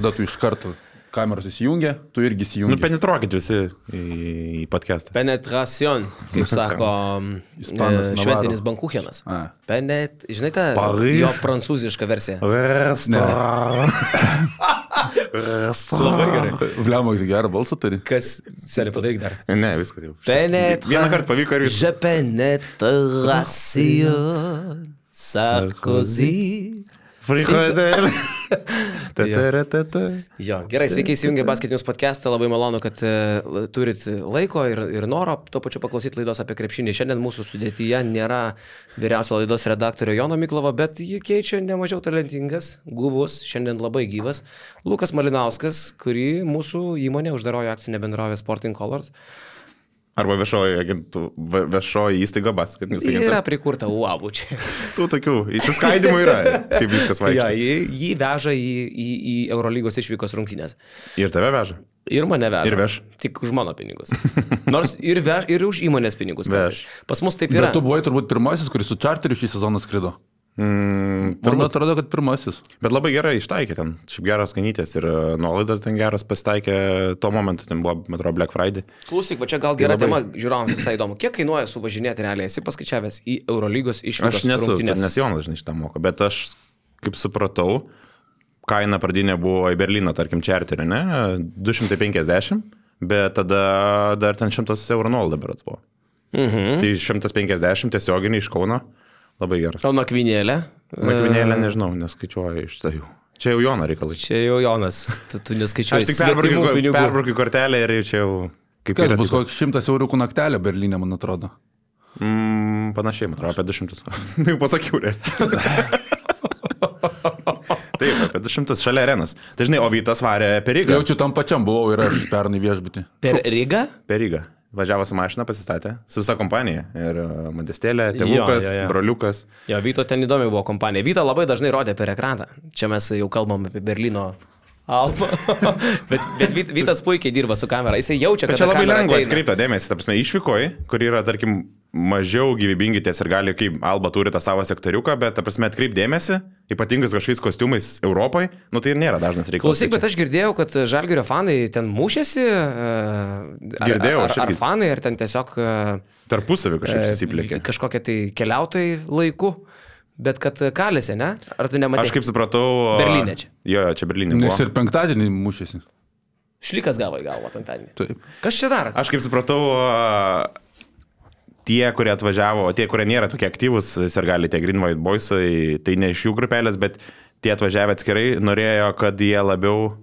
tada tu iš karto kameros įsijungia, tu irgi Nu, įsijungi. penetruokit visi į, į podcastą. Penetracion, kaip sako Ispanas e, šventinis bankuchenas. A. Penet, žinai tą Paris. jo prancūzišką versiją. Restaurant. Labai gerai. Vliamo, gerą balsą turi. Kas, seniai padaryk dar. Ne, viskas jau. Penetra. Vieną kartą pavyko ir jūs. Je penetracion. Sarkozy. Ta-ta-ra-ta-ta. Jo, gerai, sveiki įsijungę Basketinius podcastą, labai malonu, kad e, turit laiko ir, ir noro tuo pačiu paklausyti laidos apie krepšinį. Šiandien mūsų sudėtyje nėra vyriausio laidos redaktorio Jono Miklovo, bet jį keičia nemažiau talentingas, guvus, šiandien labai gyvas, Lukas Malinauskas, kurį mūsų įmonė uždarojo akcinė bendrovė Sporting Colors. Arba viešoji, agentų, viešoji įstaiga bas, kad nesakytum. Yra prikurta UAB čia. Tų tokių įsiskaidimų yra, kaip viskas Ja, vaikšto. jį, jį veža į, į, į Eurolygos išvykos rungtynės. Ir tave veža. Ir mane veža. Ir veš. Tik už mano pinigus. Nors ir, veš, ir už įmonės pinigus. Veš. Pas mus taip yra. Bet tu buvai turbūt pirmasis, kuris su čarteriu šį sezoną skrido. Mm, Man atrodo, kad pirmasis. Bet labai gerai ištaikė ten. Šiaip geros skanytės ir e, nuolaidas ten geras pasitaikė. Tuo momentu ten buvo, man atrodo, Black Friday. Klausyk, va čia gal gera Tai labai- tema, žiūrovams visai įdomu. Kiek kainuoja suvažinėti realiai? Esi paskaičiavęs į Eurolygos išvykos Aš nesu, nes Jonas, žinai, šitą moka. Bet aš, kaip supratau, kaina pradinė buvo į Berliną, tarkim, čarterį, ne? 250, bet tada dar ten 100 eurų nuolaida berots buvo. Mhm. Tai 150 tiesioginiai iš Kauno. Labai geras. Tau nakvinėlė. Nakvinėlę nežinau, neskaičiuoju iš tai jų. Čia jau Jono reikalai. Čia jau Jonas, tu, tu neskaičiuoji. Aš tik perbraukiu kortelę ir čia jau kaip Kas bus koks šimtas eurų naktelė Berlyne, man atrodo. Mm, panašiai, man atrodo, apie 200. Na, jau pasakiau, ne. Taip, apie 200 šalia arenos. Tai žinai, o Vytas varė per Rygą. Jaučiu tam pačiam buvau ir aš pernai viešbutį. Per Rygą? Per Rygą. Važiavo su mašina, pasistatė, su visa kompanija. Ir e, Modestėlė, Jo, tėvukas, jo, jo. broliukas. Jo, Vyto ten įdomi buvo kompanija. Vyto labai dažnai rodė per ekraną. Čia mes jau kalbam apie Berlyno Alfa. bet bet Vyt- Vytas puikiai dirba su kamera. Jisai jaučia, kad Bet čia ta labai lengva ateina. atkreipti dėmesį, tarp išvykoji, kur yra, tarkim, mažiau gyvybingi ties ir gali, kaip Alba turi tą savo sektoriuką, bet, ta prasme, atkreip dėmesį, ypatingai su kažkokiais kostiumais Europai, nu tai ir nėra dažnas reikalas. Klausyk, bet aš girdėjau, kad Žalgirio fanai ten mušėsi. e, Ar, Girdėjau, ar, aš ar, ar fanai, ar ten tiesiog e, Tarpusavį kažkaip susiplėkė. kažkokie tai keliautojai laiku, bet kad kalėsi, ne? Ar tu nematai? Aš kaip supratau. Berlyne čia. Jo, jo, čia Berlyne. Nes buvo. ir penktadienį mušėsi. Šlikas gavo į galvą penktadienį. Taip. Kas čia daras? Aš kaip supratau, tie, kurie atvažiavo, tie, kurie nėra tokie aktyvūs, ir gali tie Green White Boysai, tai ne iš jų grupelės, bet tie atvažiavę atskirai norėjo, kad jie labiau,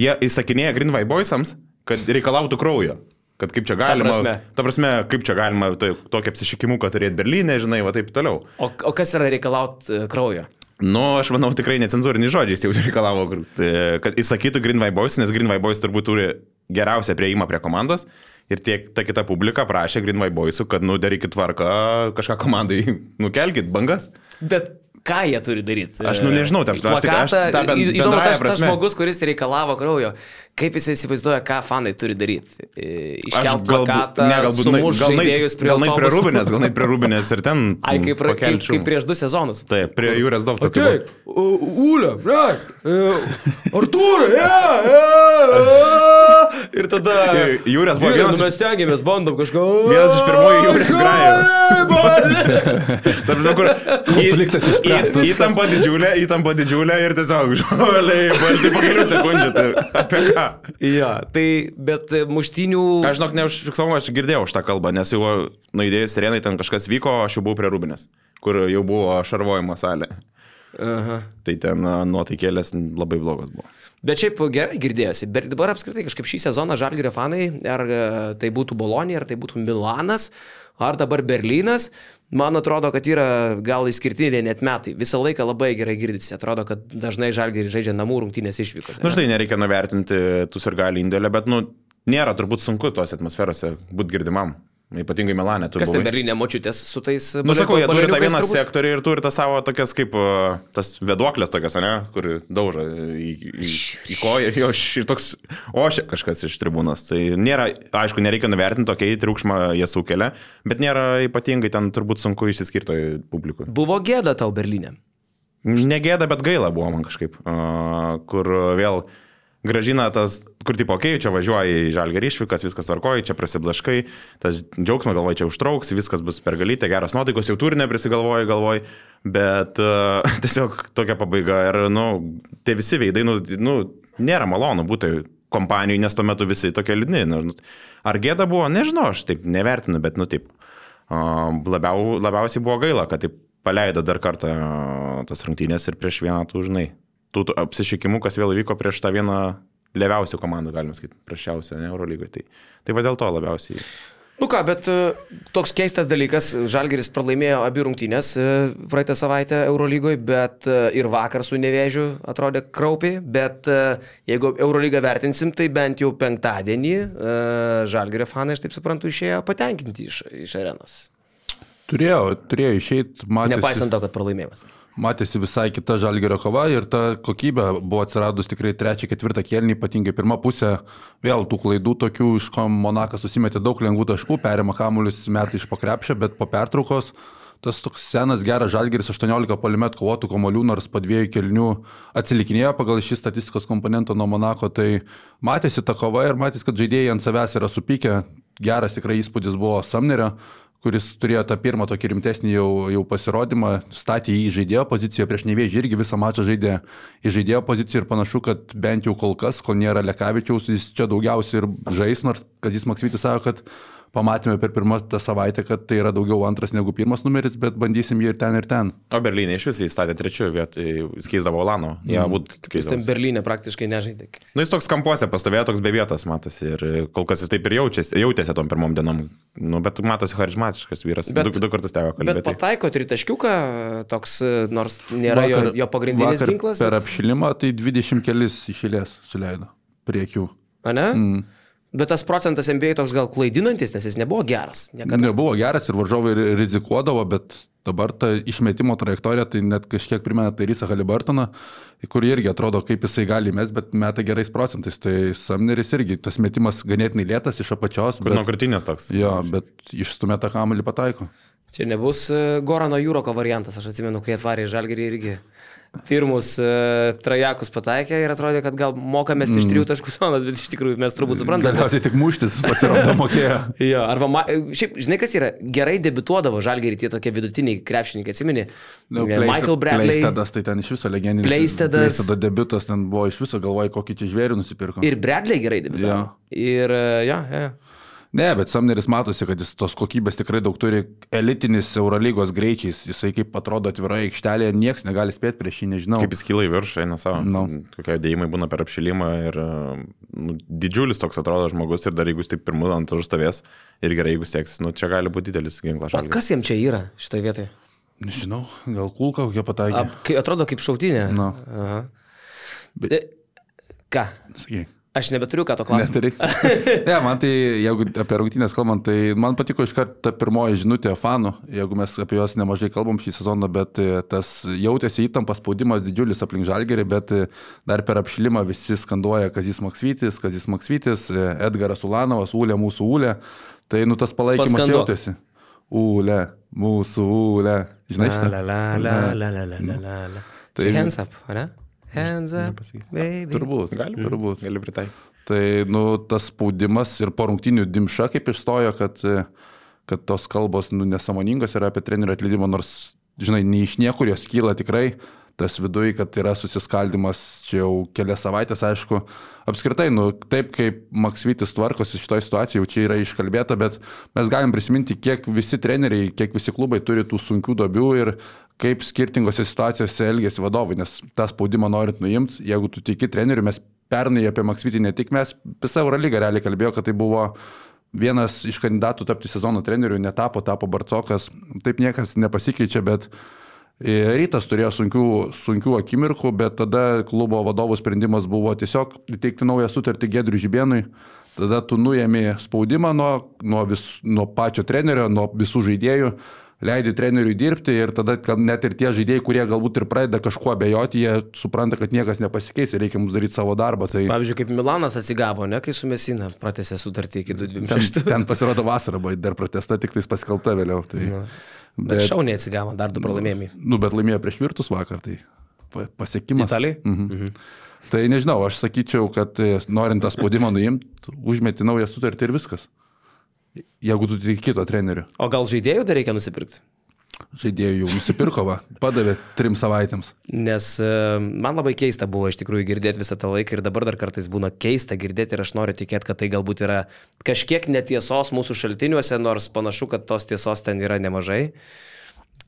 jie įsakinėja Green White Boysams, kad reikalautų kraujo. Kad kaip čia galima, prasme? ta prasme, kaip čia galima tai, tokį apsišykimuką turėti Berlyne, žinai, va taip toliau. O, o kas yra reikalaut e, kraujo? Nu, aš manau, tikrai necenzūriniais žodžiais jau reikalavo, e, kad įsakytų Green White Boys, nes Green White Boys turbūt turi geriausią prieimą prie komandos. Ir tiek ta kita publika prašė Green White Boysų, kad, nu, darykit tvarką, kažką komandai, nukelkit bangas. Bet ką jie turi daryti? Aš, nu, nežinau, ta prasme, aš tik- aš Plakatą, tą ben- įdomu, tas, tas prasme. žmogus, kuris reikalavo kraujo, kaip jis įsivaizduoja, ką fanai turi daryti? Iškelti plakatą, ne, galbūt sumušti gal žaidėjus prie gal nait prie. Rūbinės, gal prie Rūbinės ir ten. Ai, kaip, kaip, kaip prieš du sezonus. Taip, prie Jūrės Dovto. Ateik, Ule, Artūrai, ir tada... Jūrės buvo vienas nu, mes stengiamės, bandom kažką. Vienas iš pirmųjų Jūrės grajų. To, kur Konfliktas išspręstas. Į- Įtampa didžiulė, įtampa didžiulė ir tiesiog žoliai, balti po kelių sekundžių. Tai apie ką? Ja, tai, bet e, muštinių... Aš žinok, neužfiksavau, aš girdėjau šitą kalbą, nes jau nuėdėjus sirenai ten kažkas vyko, aš jau buvau prie Rūbinės, kur jau buvo šarvojimo salė. Aha. Tai ten nuotaikėlės labai blogos buvo. Bet šiaip gerai girdėjosi. Bet dabar apskritai kažkaip šį sezoną Žalgirio fanai, ar e, tai būtų Bolonija, ar tai būtų Milanas, ar dabar Berlynas, man atrodo, kad yra gal išskirtiniai net metai. Visą laiką labai gerai girdisi. Atrodo, kad dažnai Žalgirį žaidžia namų rungtynės išvykose. Na, nu, žinai, nereikia nuvertinti tų sirgalių indėlio, bet, nu, nėra turbūt sunku tose atmosferose būti girdimam. Ypatingai Milanė. Kas ten buvai. Berlyne močiutės su tais... Nu, sakau, jie turi tą vieną turbūt? sektorių ir turi tą savo tokias kaip uh, tas veduoklės tokias, ne, kur daužo į, į, į koją ir jo ir toks ošia kažkas iš tribūnos. Tai nėra, aišku, nereikia nuvertinti, tokia į triukšmą jie sukelia, bet nėra ypatingai ten turbūt sunku išsiskirti publikui. Buvo gėda tau Berlyne. Negėda, bet gaila buvo man kažkaip, uh, kur vėl gražina tas, kur tipo, okei, okay, čia važiuoji į žalgerį išvykas, viskas tvarkoji, čia prasiblaškai, tas džiaugsmo galvoji, čia užtrauks, viskas bus pergalytė, geras nuotaikos, jau turinę prisigalvoji, galvoji, bet uh, tiesiog tokia pabaiga ir, nu, tie visi veidai, nu, nu nėra malonu būti kompanijai, nes tuo metu visi tokie liūdni. Nu, ar gėda buvo, nežinau, aš taip nevertinu, bet, nu, taip, uh, labiau, labiausiai buvo gaila, kad taip paleido dar kartą uh, tas rungtynės ir prieš vieną tų, žinai, tų, tų apsišykimų, kas vėl vyko prieš tą vieną leviausių komandų, galima sakyti, prašiausią Eurolygoje. Tai, tai va dėl to labiausiai. Nu ką, bet e, toks keistas dalykas, Žalgeris pralaimėjo abi rungtynės e, praeitą savaitę Eurolygoje, bet e, ir vakar su Nevėžiu atrodė kraupiai, bet jeigu Eurolygą vertinsim, tai bent jau penktadienį Žalgerio fanai, aš taip suprantu, išėjo patenkinti iš, iš arenos. Turėjo, turėjo išeiti, matė. Nepaisant to, kad pralaimėjimas matėsi visai kita žalgerio kova ir ta kokybė buvo atsiradus tikrai trečią, ketvirtą kėlinį, ypatingai pirmą pusę, vėl tų klaidų tokių, iš ko Monakas susimetė daug lengvų taškų, perėmė kamuolius metai iš pakrepšio, bet po pertraukos tas toks senas geras žalgeris 18 polimet kovotų komolių, nors po dviejų kelnių atsilikinėjo pagal šį statistikos komponentą nuo Monako, tai matėsi ta kova ir matėsi, kad žaidėjai ant savęs yra supykę, geras tikrai įspūdis buvo Samnerio, kuris turėjo tą pirmą tokį rimtesnį jau, jau pasirodymą, statė į žaidėjo poziciją, prieš nevėžį irgi visą mačą žaidė į žaidėjo poziciją ir panašu, kad bent jau kol kas, kol nėra Lekavičiaus, jis čia daugiausiai ir žais, nors Kazis Maksvitis sako, kad pamatėme per pirmą tą savaitę, kad tai yra daugiau antras negu pirmas numeris, bet bandysim jį ir ten, ir ten. O Berlyne iš visai statė trečiųjų vietų, jis keisdavo Olano. Mm. būt keistas. Jis ten Berlyne praktiškai nežaidė. Nu, jis toks kampuose pastovėjo, toks be vietos matosi ir kol kas jis taip ir jaučiasi, jautėsi tom pirmom dienom. Nu, bet matosi charizmatiškas vyras. Bet, du, du kartus teko kalbėti. Bet pataiko tritaškiuką, toks, nors nėra vakar, jo, jo pagrindinis ginklas. Per bet... apšilimą tai 20 kelis išėlės suleido prie akių. A ne? Mm. Bet tas procentas MBA toks gal klaidinantis, nes jis nebuvo geras. Niekada. Nebuvo geras ir varžovai rizikuodavo, bet dabar ta išmetimo trajektorija tai net kažkiek primena Tairysą Halibartoną, kur irgi atrodo, kaip jisai gali mes, bet meta gerais procentais. Tai Samneris irgi, tas metimas ganėtinai lėtas iš apačios. Kur nuo krūtinės toks. Jo, bet išstumėta kamelį pataiko. Čia nebus e, Gorano Jūroko variantas, aš atsimenu, kai atvarė Žalgerį irgi pirmus uh, trajakus pataikė ir atrodė, kad gal mokamės mm. iš trijų taškų zonos, bet iš tikrųjų mes turbūt suprantame. Galiausiai tik muštis pasirodo mokėjo. jo, arba, ma, šiaip, žinai, kas yra, gerai debituodavo žalgerį tie tokie vidutiniai krepšininkai, atsimeni? No, Michael Bradley. Pleistedas, tai ten iš viso legendinis. Pleistedas. Pleistedas debutas, ten buvo iš viso galvoj, kokį čia žvėrį nusipirko. Ir Bradley gerai debitavo. Ja. Ir, uh, ja, ja. Ne, bet Samneris matosi, kad jis tos kokybės tikrai daug turi elitinis Eurolygos greičiais. Jisai kaip atrodo atvirai aikštelėje, niekas negali spėti prieš jį, nežinau. Kaip jis kyla į viršų, eina savo. No. Kokie dėjimai būna per apšilimą ir nu, didžiulis toks atrodo žmogus ir dar jeigu jis taip pirmu ant užstovės ir gerai, jeigu seksis, nu čia gali būti didelis ginklas šalia. Kas jam čia yra šitoje vietoje? Nežinau, gal kulka kokia pataikė. A, kai atrodo kaip šautinė. No. Aha. Bet... Ką? Sakyk. Aš nebeturiu ką to klausyti. ne, man tai, jeigu apie rungtynės kalbant, tai man patiko iš karto ta pirmoji žinutė fanų, jeigu mes apie juos nemažai kalbam šį sezoną, bet e, tas jautėsi įtampas, spaudimas didžiulis aplink žalgerį, bet e, dar per apšilimą visi skanduoja Kazis Maksvytis, Kazis Maksvytis, e, Edgaras Ulanovas, Ūlė, mūsų Ūlė. Tai nu tas palaikymas Paskandu. jautėsi. Ūlė, mūsų Ūlė. Žinai, šitą? La, la, la, la, la, la, la, la, la. Tai hands up, ne? Hands up, baby. Turbūt, gali, mm. turbūt, gali pritaikyti. Tai, nu, tas spaudimas ir po rungtinių dimša kaip išstojo, kad, kad tos kalbos, nu, nesamoningos yra apie trenerių atleidimą, nors, žinai, nei iš niekur jos kyla tikrai tas viduje, kad yra susiskaldimas čia jau kelias savaitės, aišku, apskritai, nu, taip kaip Maksvitis tvarkosi šitoje situacijoje, jau čia yra iškalbėta, bet mes galim prisiminti, kiek visi treneriai, kiek visi klubai turi tų sunkių dobių ir kaip skirtingose situacijose elgesi vadovai, nes tą spaudimą norit nuimti, jeigu tu tiki treneriu, mes pernai apie Maksvitį ne tik mes, visą Eurolygą realiai kalbėjo, kad tai buvo vienas iš kandidatų tapti sezono treneriu, netapo, tapo Barcokas, taip niekas nepasikeičia, bet Rytas turėjo sunkių, sunkių akimirkų, bet tada klubo vadovų sprendimas buvo tiesiog įteikti naują sutartį Gedriui Žibėnui. Tada tu nuėmė spaudimą nuo, nuo, vis, nuo pačio trenerio, nuo visų žaidėjų, leidi treneriui dirbti ir tada net ir tie žaidėjai, kurie galbūt ir pradeda kažkuo abejoti, jie supranta, kad niekas nepasikeis ir reikia mums daryti savo darbą. Tai... Pavyzdžiui, kaip Milanas atsigavo, ne, kai su Mesina pratęsė sutartį iki 2026. Ten, ten pasirodo vasarą, buvo dar pratesta, tik tais paskelbta vėliau. Tai... Na. Bet, bet šauniai atsigavo, dar du pralaimėjimai. Nu, bet laimėjo prieš Virtus vakar, tai pasiekimas. Italijai? Mhm. Mhm. Tai nežinau, aš sakyčiau, kad e, norint tą spaudimą nuimti, užmeti naują sutartį ir viskas. Jeigu tu tik kito treneriu. O gal žaidėjų dar reikia nusipirkti? Žaidėjų jau nusipirko, va, padavė trim savaitėms. Nes e, man labai keista buvo iš tikrųjų girdėti visą tą laiką ir dabar dar kartais būna keista girdėti ir aš noriu tikėti, kad tai galbūt yra kažkiek netiesos mūsų šaltiniuose, nors panašu, kad tos tiesos ten yra nemažai.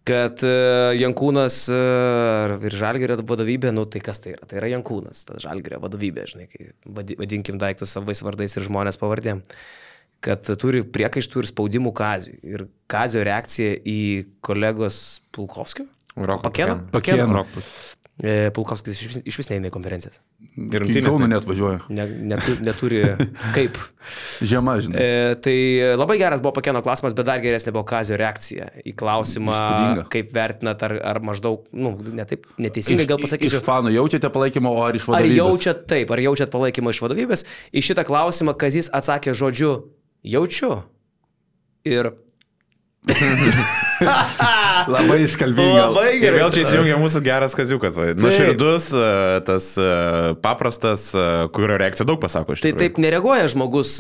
Kad e, Jankūnas e, ir Žalgerio vadovybė, nu tai kas tai yra? Tai yra Jankūnas, ta Žalgerio vadovybė, žinai, kai vadi- vadinkim daiktus savais vardais ir žmonės pavardėm kad turi priekaištų ir spaudimų Kaziui. Ir Kazio reakcija į kolegos Pulkovskio? Pakėno? Pakėno. E, Pulkovskis iš, vis- iš vis neina į konferencijas. Ir rungtynės Kauną ne- net važiuoja. Ne, netu, neturi kaip. Žiema, žinai. E, tai labai geras buvo Pakėno klausimas, bet dar geresnė buvo Kazio reakcija į klausimą, Įspūdinga. kaip vertinat, ar, ar maždaug, nu, ne taip, neteisingai gal Iš pasakysiu. fanų jaučiate palaikymą, o ar iš Ar vadovybės? jaučiat taip, ar jaučiat palaikymą iš vadovybės? Į šitą klausimą Kazis atsakė žodžiu jaučiu. Ir Labai iškalbinga. Ir vėl čia įsijungia mūsų geras kaziukas. va. Nuoširdus, e, tas e, paprastas, e, kurio reakcija daug pasako. iš Tai tikrųjų. taip nereaguoja žmogus,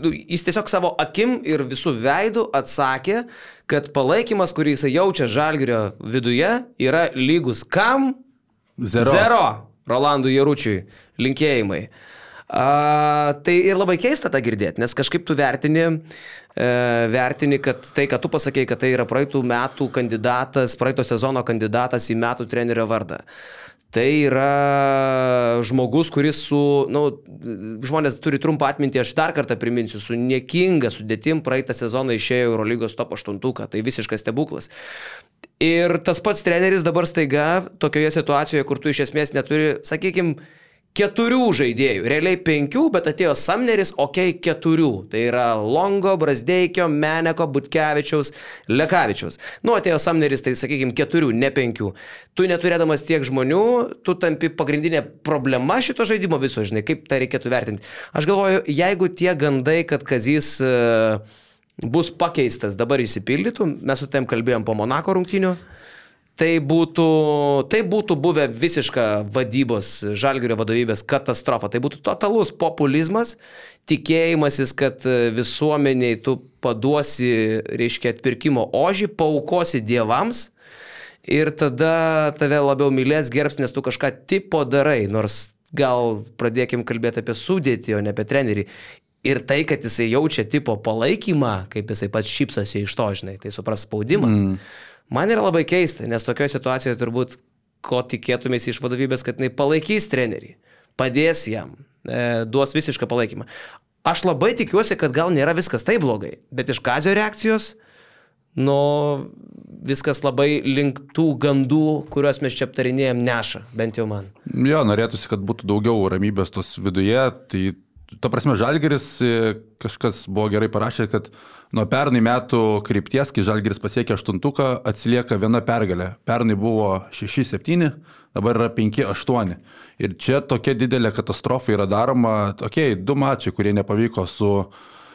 nu, jis tiesiog savo akim ir visų veidų atsakė, kad palaikymas, kurį jis jaučia žalgerio viduje, yra lygus kam? Zero. Zero. Rolandų Jaručiui. Linkėjimai. A, tai ir labai keista tą girdėti, nes kažkaip tu vertini, e, vertini, kad tai, kad tu pasakėjai, kad tai yra praeitų metų kandidatas, praeito sezono kandidatas į metų trenerio vardą. Tai yra žmogus, kuris su, na, nu, žmonės turi trumpą atmintį, aš dar kartą priminsiu, su niekinga sudėtim praeitą sezoną išėjo Eurolygos top 8, tai visiškas stebuklas. Ir tas pats treneris dabar staiga tokioje situacijoje, kur tu iš esmės neturi, sakykime, keturių žaidėjų, realiai penkių, bet atėjo Samneris, okei, okay, keturių. Tai yra Longo, Brasdeikio, Meneko, Butkevičiaus, Lekavičiaus. Nu, atėjo Samneris, tai sakykime, keturių, ne penkių. Tu neturėdamas tiek žmonių, tu tampi pagrindinė problema šito žaidimo viso, žinai, kaip tai reikėtų vertinti. Aš galvoju, jeigu tie gandai, kad Kazys uh, bus pakeistas, dabar įsipildytų, mes su tem kalbėjom po Monako rungtinių. Tai būtų, tai būtų buvę visiška vadybos, žalgerio vadovybės katastrofa. Tai būtų totalus populizmas, tikėjimasis, kad visuomeniai tu paduosi, reiškia, atpirkimo ožį, paukosi dievams ir tada tave labiau mylės, gerbs, nes tu kažką tipo darai, nors gal pradėkim kalbėti apie sudėtį, o ne apie trenerį. Ir tai, kad jisai jaučia tipo palaikymą, kaip jisai pats šypsosi iš to, žinai, tai supras spaudimą. Mm. Man yra labai keista, nes tokioje situacijoje turbūt ko tikėtumės iš vadovybės, kad jinai palaikys trenerį, padės jam, e, duos visišką palaikymą. Aš labai tikiuosi, kad gal nėra viskas taip blogai, bet iš Kazio reakcijos, nu, viskas labai link tų gandų, kuriuos mes čia aptarinėjom, neša, bent jau man. Jo, norėtųsi, kad būtų daugiau ramybės tos viduje. Tai, ta prasme, Žalgeris e, kažkas buvo gerai parašę, kad nuo pernai metų krypties, kai Žalgeris pasiekė aštuntuką, atsilieka viena pergalė. Pernai buvo 6-7, dabar yra 5-8. Ir čia tokia didelė katastrofa yra daroma, tokie okay, du mačiai, kurie nepavyko su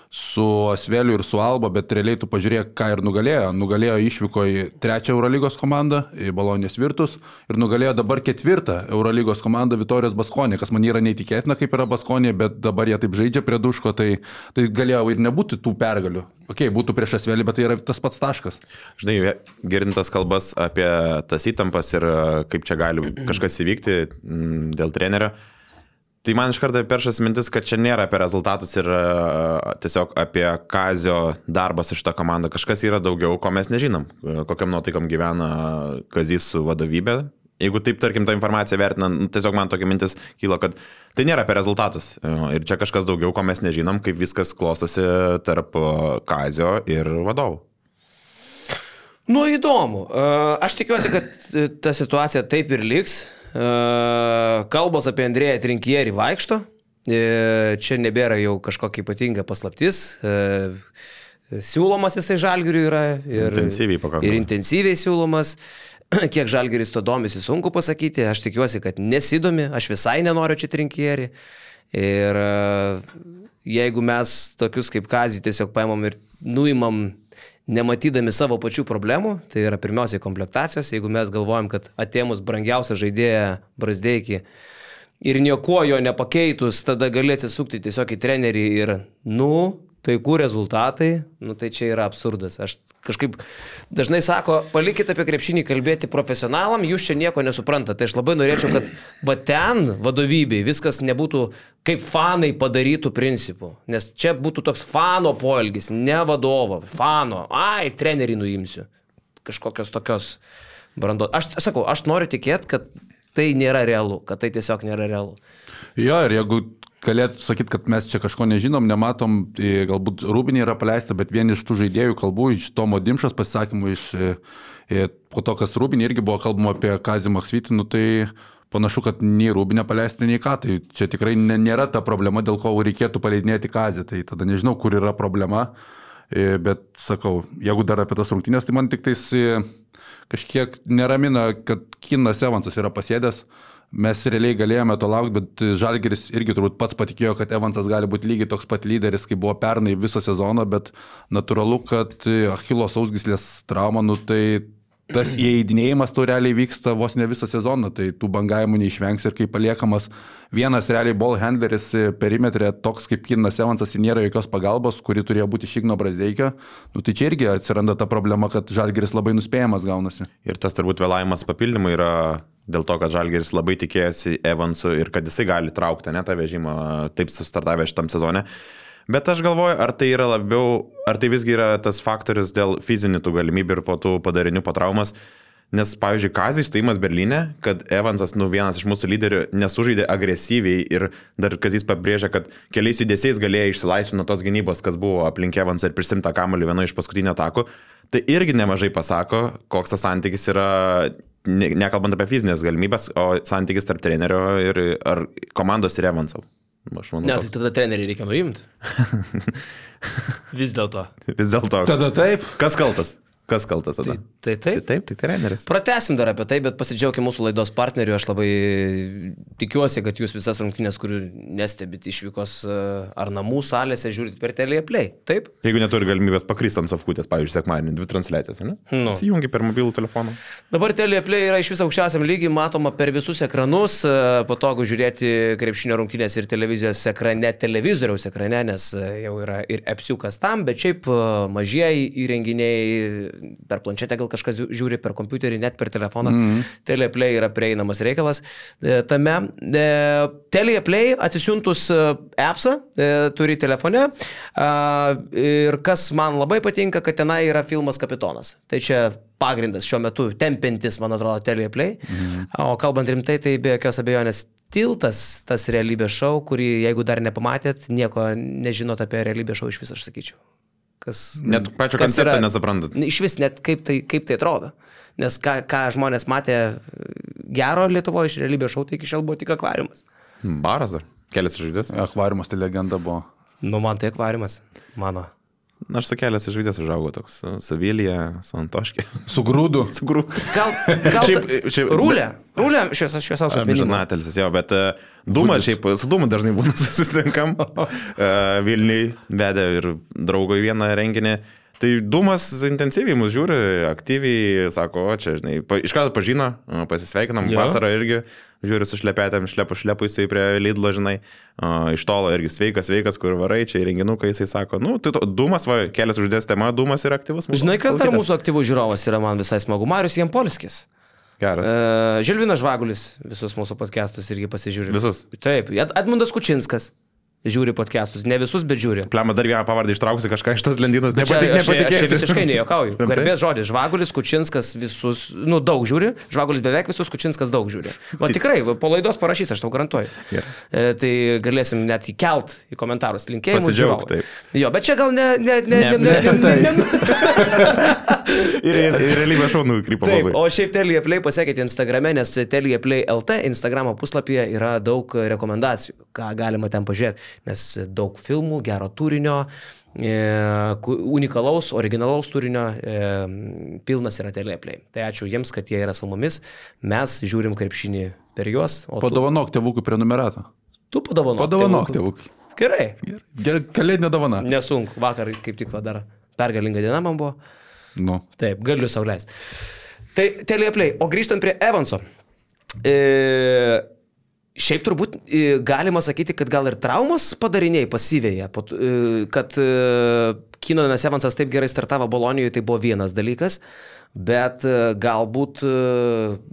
su Asveliu ir su Alba, bet realiai tu pažiūrėk, ką ir nugalėjo. Nugalėjo išvyko į trečią Eurolygos komandą, į Balonijos Virtus ir nugalėjo dabar ketvirtą Eurolygos komandą Vitorijos Baskonė, kas man yra neįtikėtina, kaip yra Baskonė, bet dabar jie taip žaidžia prie duško, tai, tai galėjo ir nebūti tų pergalių. Ok, būtų prieš Asvelį, bet tai yra tas pats taškas. Žinai, girdintas kalbas apie tas įtampas ir e, kaip čia gali kažkas įvykti m, dėl trenerio. Tai man iš karto peršas mintis, kad čia nėra apie rezultatus ir uh, tiesiog apie Kazio darbą su šitą komandą. Kažkas yra daugiau, ko mes nežinom. Uh, kokiam nuotaikom gyvena Kazys su vadovybė. Jeigu taip, tarkim, tą informaciją vertinant, nu, tiesiog man tokia mintis kyla, kad tai nėra apie rezultatus. Uh, ir čia kažkas daugiau, ko mes nežinom, kaip viskas klostosi tarp Kazio ir vadovų. Nu, įdomu. Uh, Aš tikiuosi, kad e, ta situacija taip ir liks. Uh, Kalbos apie Andrėją Trinkierį vaikšto. E, Čia nebėra jau kažkokia ypatinga paslaptis. E, Siūlomas jisai žalgiriui yra. Ir, Intensyviai pakankamai. Ir intensyviai siūlomas. Kiek žalgiris to domisi, sunku pasakyti. Aš tikiuosi, kad nesidomi. Aš visai nenoriu čia Trinkierį. Ir e, jeigu mes tokius kaip Kazį tiesiog paimam ir nuimam nematydami savo pačių problemų, tai yra pirmiausiai komplektacijos, jeigu mes galvojam, kad atėmus brangiausią žaidėją Brasdeikį ir nieko jo nepakeitus, tada gali atsisukti tiesiog į trenerį ir, nu, tai kur rezultatai, nu tai čia yra absurdas. Aš kažkaip dažnai sako, palikite apie krepšinį kalbėti profesionalam, jūs čia nieko nesuprantate. Tai aš labai norėčiau, kad va ten vadovybei viskas nebūtų kaip fanai padarytų principų. Nes čia būtų toks fano poelgis, ne vadovo, fano, ai, trenerį nuimsiu. Kažkokios tokios brandos. Aš sakau, aš noriu tikėti, kad tai nėra realu, kad tai tiesiog nėra realu. Jo, ir jeigu galėtų sakyti, kad mes čia kažko nežinom, nematom, tai galbūt Rūbinė yra paleista, bet vieni iš tų žaidėjų kalbų, iš Tomo Dimšas pasisakymų, iš e, e, po to, kas Rūbinė irgi buvo kalbama apie Kazį Maksvitį, nu tai panašu, kad nei Rūbinė paleisti, nei ką, tai čia tikrai nėra ta problema, dėl ko reikėtų paleidinėti Kazį, tai tada nežinau, kur yra problema, e, bet sakau, jeigu dar apie tas rungtynės, tai man tik tais kažkiek neramina, kad Kinas Evansas yra pasėdęs mes realiai galėjome to laukti, bet Žalgeris irgi turbūt pats patikėjo, kad Evansas gali būti lygiai toks pat lyderis, kaip buvo pernai visą sezoną, bet natūralu, kad Achilo sausgislės trauma, nu tai tas įeidinėjimas to realiai vyksta vos ne visą sezoną, tai tų bangavimų neišvengs ir kai paliekamas vienas realiai ball handleris perimetrė, toks kaip Kinas Evansas, nėra jokios pagalbos, kuri turėjo būti Šigno Brazdeikio, nu tai čia irgi atsiranda ta problema, kad Žalgeris labai nuspėjamas gaunasi. Ir tas turbūt vėlavimas papildymui yra dėl to, kad Žalgeris labai tikėjosi Evansu ir kad jisai gali traukti ne tą vežimą, taip sustartavę šitam sezone. Bet aš galvoju, ar tai yra labiau, ar tai visgi yra tas faktorius dėl fizinių tų galimybių ir po tų padarinių po traumas. Nes, pavyzdžiui, Kazis stojimas Berlyne, kad Evansas, nu, vienas iš mūsų lyderių, nesužaidė agresyviai ir dar Kazis pabrėžia, kad keliais judesiais galėjo išsilaisvinti nuo tos gynybos, kas buvo aplink Evansą ir prisimta kamuolį vieno iš paskutinių atakų. Tai irgi nemažai pasako, koks tas santykis yra ne, nekalbant apie fizinės galimybės, o santykis tarp trenerio ir ar komandos ir Evansau. Aš manau. Ne, tai tada trenerių reikia nuimti. Vis dėlto. Vis dėlto. Tada taip. Kas kaltas? Kas kaltas tada? Tai, tai taip. Tai taip, tai treneris. Pratesim dar apie tai, bet pasidžiaugim mūsų laidos partneriu. Aš labai tikiuosi, kad jūs visas rungtynės, kurių nestebit išvykos e, ar namų salėse, žiūrit per teleplay. Taip? Jeigu neturi galimybės pakristi ant sofkutės, pavyzdžiui, sekmadienį, dvi transliacijos, ne? Nu. Įjungi per mobilų telefoną. Dabar teleplay yra iš viso aukščiausiam lygiai, matoma per visus ekranus, e, patogu žiūrėti krepšinio rungtynės ir televizijos ekrane, televizoriaus ekrane, nes e, jau yra ir apsiukas tam, bet šiaip mažieji įrenginiai per planšetę gal kažkas žiūri, per kompiuterį, net per telefoną. Mm -hmm. Teleplay yra prieinamas reikalas. E, tame e, Teleplay atsisiuntus e, appsą turi telefone ir kas man labai patinka, kad tenai yra filmas Kapitonas. Tai čia pagrindas šiuo metu tempintis, man atrodo, Teleplay. Mhm. O kalbant rimtai, tai be jokios abejonės tiltas, tas realybės šou, kurį jeigu dar nepamatėt, nieko nežinot apie realybės šou iš viso, aš sakyčiau kas... Net pačio koncepto yra, nesuprantat. Iš vis net kaip tai, kaip tai atrodo. Nes ką, ką žmonės matė gero Lietuvoje iš realybės šau, tai iki šiol buvo tik akvariumas. Baras dar, kelias žaidės. Akvariumas tai legenda buvo. Nu, man tai akvariumas, mano. Na, aš su kelias žvaigždės užaugau toks, Savilija, Santoškė. Su grūdu. Su grūdu. Gal, gal šiaip, šiaip, rūlė, rūlė šviesa, šviesos atminimo. Žinatelis, jo, bet uh, Dūmas, šiaip su Dūmu dažnai būna susitinkam. uh, Vilniui vedė ir draugo į vieną renginį. Tai Dūmas intensyviai mus žiūri, aktyviai sako, o čia, žinai, pa, iš karto pažino, pasisveikinam, jo. vasarą irgi žiūri su šlepetėm, šlepu šlepu jisai prie Lidlo, žinai, uh, iš tolo irgi sveikas, sveikas, kur varai, čia įrenginukai, jisai sako, nu, tai to, Dūmas, va, kelias uždės tema, Dūmas yra aktyvus. Žinai, kas dar mūsų aktyvus žiūrovas yra man visai smagu, Marius Jampolskis. Geras. Uh, Žilvinas Žvagulis visus mūsų podcastus irgi pasižiūri. Visus. Taip, Edmundas Kučinskas žiūri podcastus. Ne visus, bet žiūri. Pliama dar vieną pavardę ištrauksi kažką iš tos lentynos. Nepatik, aš, aš, visiškai nejokauju. Garbės žodis. Žvagulis, Kučinskas visus, nu daug žiūri. Žvagulis beveik visus, Kučinskas daug žiūri. O tikrai, po laidos parašys, aš tau garantuoju. Yeah. E, tai galėsim net įkelt į komentarus linkėjimus. Pasidžiaugti. Jo, bet čia gal ne... ne, ne, ne, ne, ne, ne, ne. Ir realybė šau nukrypo. Taip, o šiaip Telia Play pasiekite Instagrame, nes Telia Play LT Instagramo puslapyje yra daug rekomendacijų, ką galima ten pažiūrėti nes daug filmų, gero turinio, e, unikalaus, originalaus turinio e, pilnas yra teleplay. Tai ačiū jiems, kad jie yra su mumis, mes žiūrim krepšinį per juos. Padovanok tu... tėvukui prenumeratą. Tu padovanok. Padovanok tėvukui. Gerai. Gerai, kalėdinė dovana. Nesunk, vakar kaip tik dar pergalinga diena man buvo. Nu. Taip, galiu sauliaisti. Tai teleplay. O grįžtant prie Evanso. E, Šiaip turbūt e, galima sakyti, kad gal ir traumos padariniai pasivėja, e, kad e, Kinonas Evansas taip gerai startavo Bolonijoje, tai buvo vienas dalykas, bet galbūt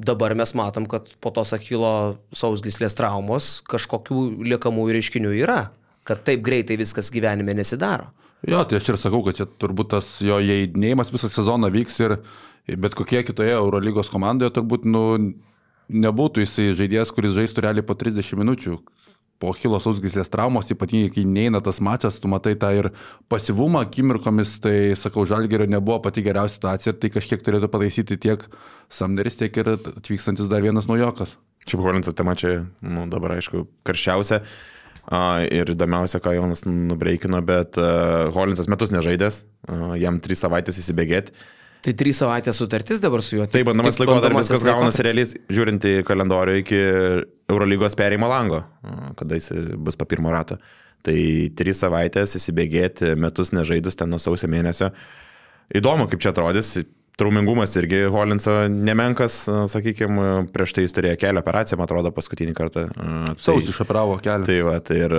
dabar mes matom, kad po tos Akilo sausgyslės traumos kažkokių liekamųjų reiškinių yra, kad taip greitai viskas gyvenime nesidaro. Jo, tai aš ir sakau, kad čia turbūt tas jo įeidinėjimas visą sezoną vyks ir bet kokie kitoje Eurolygos komandoje turbūt nu, nebūtų jisai žaidėjas, kuris žaistų realiai po 30 minučių. Po Hilo sausgyslės traumos, ypatingai kai neina tas mačas, tu matai tą ir pasivumą akimirkomis, tai sakau, Žalgerio nebuvo pati geriausia situacija, tai kažkiek turėtų pataisyti tiek Samneris, tiek ir atvykstantis dar vienas naujokas. Šiaip Holinsas tema čia, nu, dabar aišku, karščiausia. Ir įdomiausia, ką Jonas nubreikino, bet uh, Holinsas metus nežaidęs, jam trys savaitės įsibėgėti. Tai trys savaitės sutartis dabar su juo. Tai bandomas laikotarpis, kas gaunasi realiai, žiūrint į kalendorių iki Eurolygos perėjimo lango, kada jis bus po pirmo rato. Tai trys savaitės įsibėgėti, metus nežaidus ten nuo sausio mėnesio. Įdomu, kaip čia atrodys. Traumingumas irgi Holinso nemenkas, sakykime, prieš tai jis turėjo kelią operaciją, man atrodo, paskutinį kartą. a, tai- Sausį išoperavo kelią. Tai va, tai ir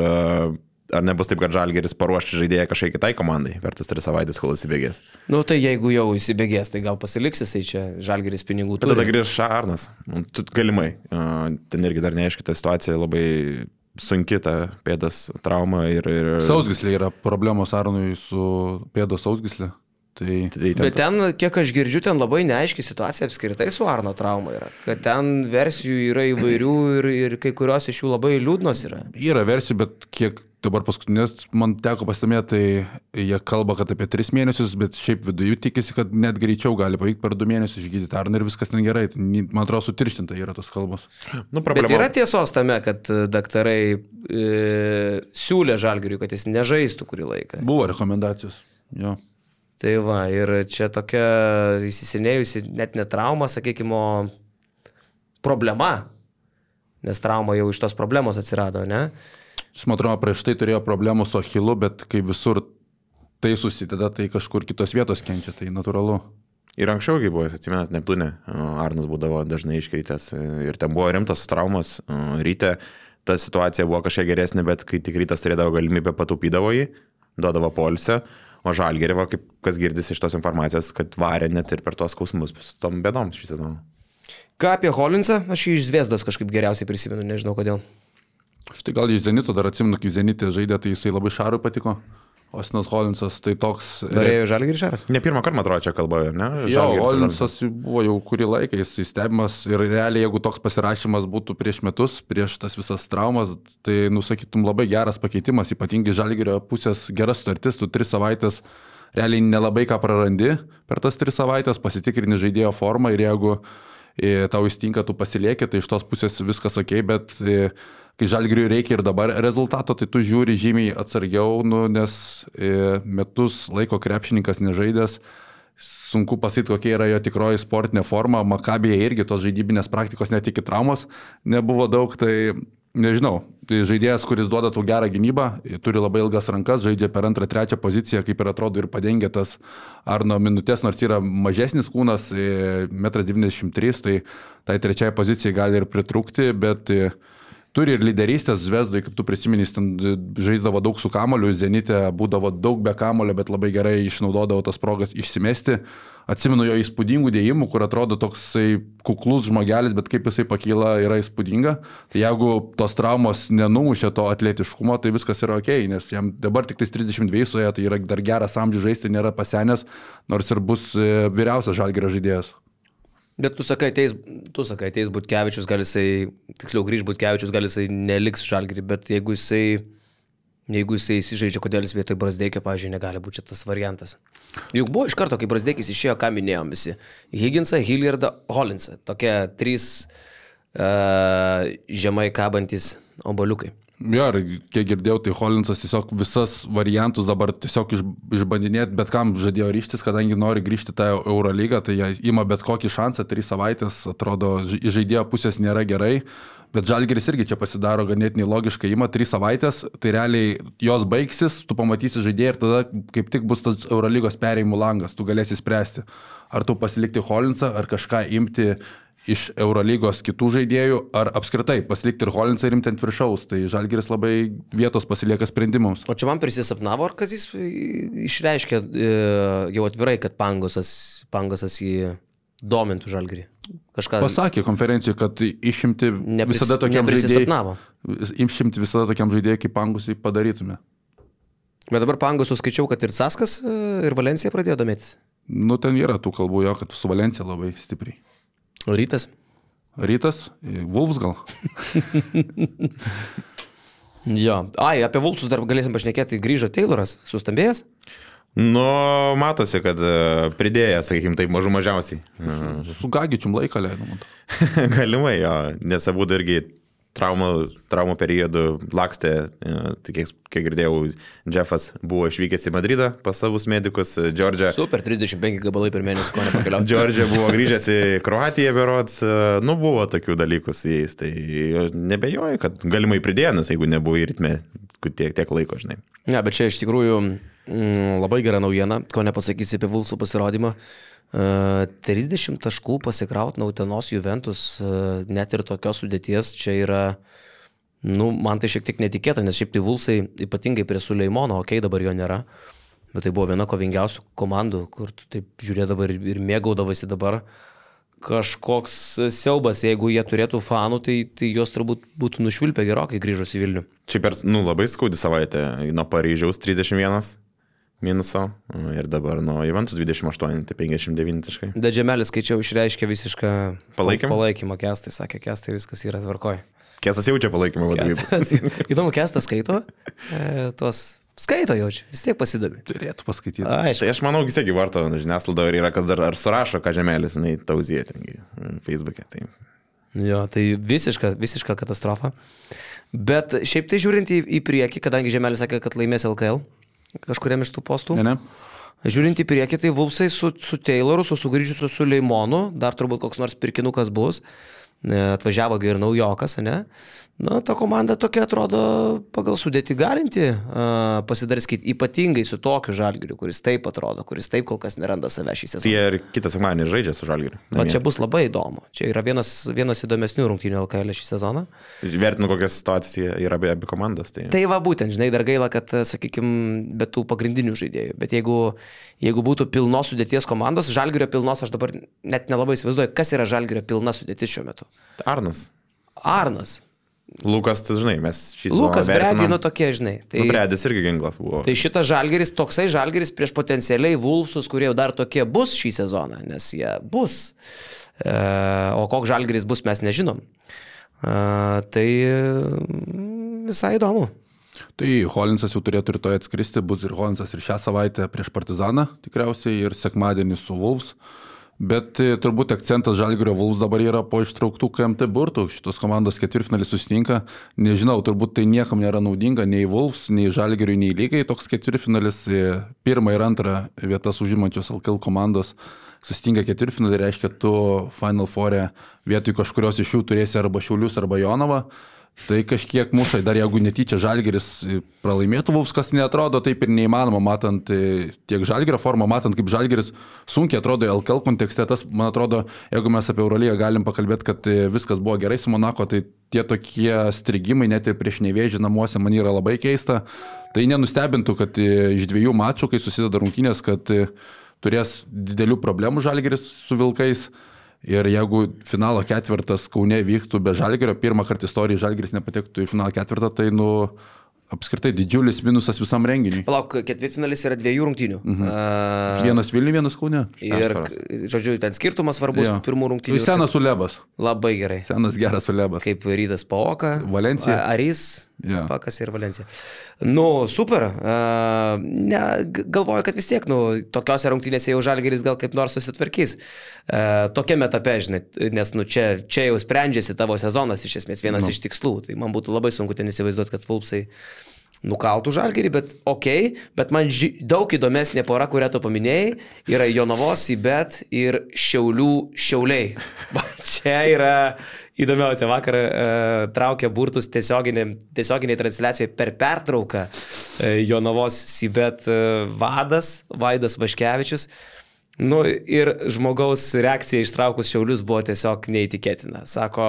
ar nebus taip, kad Žalgeris paruoš žaidėją kažkai kitai komandai per tas tris savaitės, kol įsibėgės. Nu tai jeigu jau įsibėgės, tai gal pasiliks jisai čia žalgeris pinigų Bet tada grįž Arnas. Nu, tu- Galimai. A, Ten irgi dar neaiški ta situacija, labai sunki ta pėdos trauma ir... ir Sausgyslė yra problemos Arnui su pėdos sausgyslė. Tai Tai ten, Bet ten, kiek aš girdžiu, ten labai neaiški situacija apskritai su Arno trauma yra. Kad ten versijų yra įvairių ir, ir kai kurios iš jų labai liūdnos yra. yra versijų, bet kiek dabar paskutinės man teko pasidomėti, tai jie kalba, kad apie 3 mėnesius, bet šiaip viduje tikisi, kad net greičiau gali pavykti per 2 mėnesius išgydyti Arną ir viskas ten gerai. Tai Man atrodo, sutirštinta yra tos kalbos. nu, Bet problema. yra tiesos tame, kad e, daktarai e, siūlė žalgeriui, kad jis nežaistų kurį laiką. Buvo rekomendacijos. Jo. Tai va, ir čia tokia įsisenėjusi net ne trauma, sakykime, problema. Nes trauma jau iš tos problemos atsirado, ne? Jis, man atrodo, prieš tai turėjo problemų su Achilu, bet kai visur tai susideda, tai kažkur kitos vietos kenčia, tai natūralu. Ir anksčiau, kai buvo, atsimenat, Neptūne, Arnas būdavo dažnai iškritęs ir ten buvo rimtas traumas. Ryte ta situacija buvo kažkiek geresnė, bet kai tik rytas turėdavo galimybę pataupydavo jį, duodavo polsę. O žalgerį, va, kaip kas girdisi iš tos informacijos, kad varė net ir per tuos skausmus su tom bėdom šį sezoną. Ką apie Holinsą? Aš jį iš Zviesdos kažkaip geriausiai prisimenu, nežinau kodėl. Štai gal iš Zenito dar atsimenu, kai Zenitė žaidė, tai jisai labai Šarui patiko. Osinas Holinsas tai toks... Norėjo žalgerį šaras? Ne pirmą kartą, man atrodo, čia kalba, ne? Jo, Holinsas buvo jau kurį laiką, jis stebimas ir realiai, jeigu toks pasirašymas būtų prieš metus, prieš tas visas traumas, tai nusakytum labai geras pakeitimas, ypatingai žalgerio pusės geras sutartis, tu tris savaitės realiai nelabai ką prarandi per tas tris savaitės, pasitikrini žaidėjo formą ir jeigu e, tau įstinka, tu pasilieki, tai iš tos pusės viskas ok, bet e, kai žalgiriui reikia ir dabar rezultato, tai tu žiūri žymiai atsargiau, nu, nes e, metus laiko krepšininkas nežaidęs, sunku pasakyti, kokia yra jo tikroji sportinė forma. Makabėje irgi tos žaidybinės praktikos net iki traumos nebuvo daug, tai nežinau. Tai žaidėjas, kuris duoda tau gerą gynybą, turi labai ilgas rankas, žaidžia per antrą, trečią poziciją, kaip ir atrodo ir padengia tas Arno minutės, nors yra mažesnis kūnas, 1,93 m, tai tai trečiai pozicijai gali ir pritrūkti, bet e, Turi ir lyderystės Zvezdui, kaip tu prisimeni, jis ten žaisdavo daug su kamoliu, Zenite būdavo daug be kamolio, bet labai gerai išnaudodavo tas progas išsimesti. Atsimenu jo įspūdingų dėjimų, kur atrodo toksai kuklus žmogelis, bet kaip jisai pakyla yra įspūdinga. Tai jeigu tos traumos nenumušė to atletiškumo, tai viskas yra ok, nes jam dabar tik 32 suėjo, tai yra dar geras amžius žaisti, nėra pasenęs, nors ir bus e, vyriausias žalgerio žaidėjas. Bet tu sakai, ateis, tu sakai, ateis Butkevičius, gal jisai, tiksliau grįž Butkevičius, gal jisai neliks žalgerį, bet jeigu jisai, jeigu jisai įsižaidžia, kodėl jis vietoj Brasdeikio, pavyzdžiui, negali būti šitas variantas. Juk buvo iš karto, kai Brasdeikis išėjo, ką minėjom visi. Higginsą, Hilliardą, Holinsą. Tokie trys uh, žemai kabantis oboliukai. Jo, ir kiek girdėjau, tai Holinsas tiesiog visas variantus dabar tiesiog iš, išbandinėti, bet kam žadėjo ryštis, kadangi nori grįžti tą Eurolygą, tai jie ima bet kokį šansą, trys savaitės, atrodo, iš žaidėjo pusės nėra gerai, bet Žalgeris irgi čia pasidaro ganėtinai logiškai, ima trys savaitės, tai realiai jos baigsis, tu pamatysi žaidėją ir tada kaip tik bus tas Eurolygos perėjimų langas, tu galėsi spręsti, ar tu pasilikti Holinsą, ar kažką imti iš Eurolygos kitų žaidėjų, ar apskritai pasilikti ir Holinsą rimti ant viršaus. Tai Žalgiris labai vietos pasilieka sprendimams. O čia man prisisapnavo, ar kas jis išreiškė e, jau atvirai, kad pangosas, pangosas jį domintų žalgrį. Kažką Pasakė konferencijoje, kad išimti nepris, visada tokiam žaidėjui. Išimti visada tokiam žaidėjui kaip pangusai padarytume. Bet dabar pangosų skaičiau, kad ir Saskas, e, ir Valencija pradėjo domėtis. Nu, ten yra tų kalbų jo, kad su Valencija labai stipriai. O rytas? Rytas, Vulfs gal. Jo. Ai, apie Vulsus dar galėsim pašnekėti. Grįžo Tayloras, sustambėjęs. Nu, matosi, kad e, pridėjęs, sakykim, taip mažų mažiausiai. E, Su Gagičium laiką leido, man. Galimai, jo, nes abu irgi traumų, traumų periodų lakstė, e, tai kiek, kiek girdėjau, Jeffas buvo išvykęs į Madridą pas savus medikus, Džordžia. Super, 35 gabalai per mėnesį, ko nepakeliauti. Džordžia buvo grįžęs į Kroatiją berods, nu buvo tokių dalykų su jais, tai nebejoju, kad galimai pridėjus, jeigu nebuvo į ritmę tiek, tiek laiko, žinai. Ne, bet čia iš tikrųjų labai gera naujiena, ko nepasakysi apie Vulsų pasirodymą. Uh, 30 taškų pasikraut Nautenos Juventus, uh, net ir tokios sudėties, čia yra, nu, man tai šiek tiek netikėta, nes šiaip tai Vulsai, ypatingai prie Suleimono, okei, okay, dabar jo nėra, bet tai buvo viena kovingiausių komandų, kur tu taip žiūrėdavai ir, ir mėgaudavasi dabar. Kažkoks siaubas, jeigu jie turėtų fanų, tai, tai juos turbūt būtų nušvilpę gerokai grįžus į Vilnių. Čia per, nu, labai skaudi savaitė, nuo Paryžiaus 31 minuso ir dabar nuo Juventus 28, tai 59 taškai. Dadžemelis skaičiau išreiškė visišką Palaikymą? palaikymą kestai, sakė kestai, viskas yra tvarkoj. Kesas jaučia palaikymą vadovybės. Kestas- Įdomu, kestas skaito, e, tuos skaito jaučia, vis tiek pasidomi. Turėtų paskaityti. Aišku. Tai aš manau, vis tiek varto žiniasklaido ir yra kas dar ar surašo, ką žemelis, jinai tauzija tengi Facebook'e. Tai. Jo, tai visiška, visiška katastrofa. Bet šiaip tai žiūrint į, į priekį, kadangi Žemelis sakė, kad laimės LKL kažkuriam iš tų postų. Ne, ne. Žiūrint į priekį, tai Vulsai su, su Tayloru, su sugrįžusiu su Leimonu, dar turbūt koks nors pirkinukas bus, E, atvažiavo ir naujokas, ne? Na, ta komanda tokia atrodo pagal sudėti galinti uh, pasidarskyti, ypatingai su tokiu žalgiriu, kuris taip atrodo, kuris taip kol kas neranda save šį sezoną. jie ir kitą sekmadienį žaidžia su Žalgiriu. Va čia bus labai įdomu. Čia yra vienas, vienas įdomesnių rungtynių LKL šį sezoną. Vertinu, kokia situacija yra abi, abi komandos. Tai... Tai va būtent, žinai, dar gaila, kad, sakykime, be tų pagrindinių žaidėjų. Bet jeigu, jeigu būtų pilnos sudėties komandos, žalgerio pilnos, aš dabar net nelabai įsivaizduoju, kas yra žalgerio pilna sudėtis šiuo metu. Arnas. Arnas. Lukas, tu žinai, mes šį sezoną Lukas Bredį, nu tokie, žinai. Tai, Nu, Bredis irgi ginklas buvo. tai šitas žalgeris, toksai žalgeris prieš potencialiai Vulfsus, kurie jau dar tokie bus šį sezoną, nes jie bus. E, o koks žalgeris bus, mes nežinom. E, tai mm, visai įdomu. Tai Holinsas jau turėtų rytoj atskristi, bus ir Holinsas ir šią savaitę prieš Partizaną tikriausiai ir sekmadienį su Wolves. Bet e, turbūt akcentas Žalgirio Wolves dabar yra po ištrauktų KMT burtų. Šitos komandos ketvirtfinalis susitinka. Nežinau, turbūt tai niekam nėra naudinga nei Wolves, nei Žalgiriui, nei lygai. Toks ketvirtfinalis e, pirmą ir antrą vietas užimančios LKL komandos susitinka ketvirtfinalį, reiškia, tu Final Four'e vietoj kažkurios iš jų turėsi arba Šiaulius, arba Jonavą. Tai kažkiek mušai, dar jeigu netyčia Žalgeris pralaimėtų Vulfs, kas netrodo taip ir neįmanoma, matant e, tiek Žalgerio formą, matant kaip Žalgeris sunkiai atrodo LKL kontekste, tas, man atrodo, jeigu mes apie Eurolygą galim pakalbėti, kad e, viskas buvo gerai su Monako, tai tie tokie strigimai net ir prieš nevėžį namuose man yra labai keista. Tai nenustebintų, kad e, iš dviejų mačų, kai susideda rungtynės, kad turės didelių problemų Žalgeris su Vilkais. Ir jeigu finalo ketvirtas Kaune vyktų be Žalgerio, pirmą kartą istorijoje Žalgeris nepatektų į finalo ketvirtą, tai nu apskritai didžiulis minusas visam renginiui. Palauk, ketvirtfinalis yra dviejų rungtynių. Mhm. Uh, Vienas Vilnių, vienas Kaune. ir, žodžiu, ten skirtumas svarbus Jo. pirmų rungtynių. Senas Ulebas. Labai gerai. Senas geras Ulebas. Kaip rytas Paoka. Valencija. Arys. Jo. Pakas ir Valencija. Nu, super. Uh, ne, galvoju, kad vis tiek, nu, tokiose rungtynėse jau Žalgeris gal kaip nors susitvarkys. Uh, tokiame etape, žinai, nes, nu, čia, čia jau sprendžiasi tavo sezonas, iš esmės, vienas Nu. iš tikslų. Tai man būtų labai sunku ten įsivaizduoti, kad Fulpsai nukaltų žalgerį, bet okay, bet man ži daug įdomesnė pora, kurią tu paminėjai, yra Jonavos įbet ir Šiaulių Šiauliai. Čia yra įdomiausia. Vakar e, traukė burtus tiesioginiai, tiesioginiai transliacijoje per pertrauką e, Jonavos įbet e, vadas, Vaidas Vaškevičius. Nu ir žmogaus reakcija ištraukus šiaulius buvo tiesiog neįtikėtina. Sako,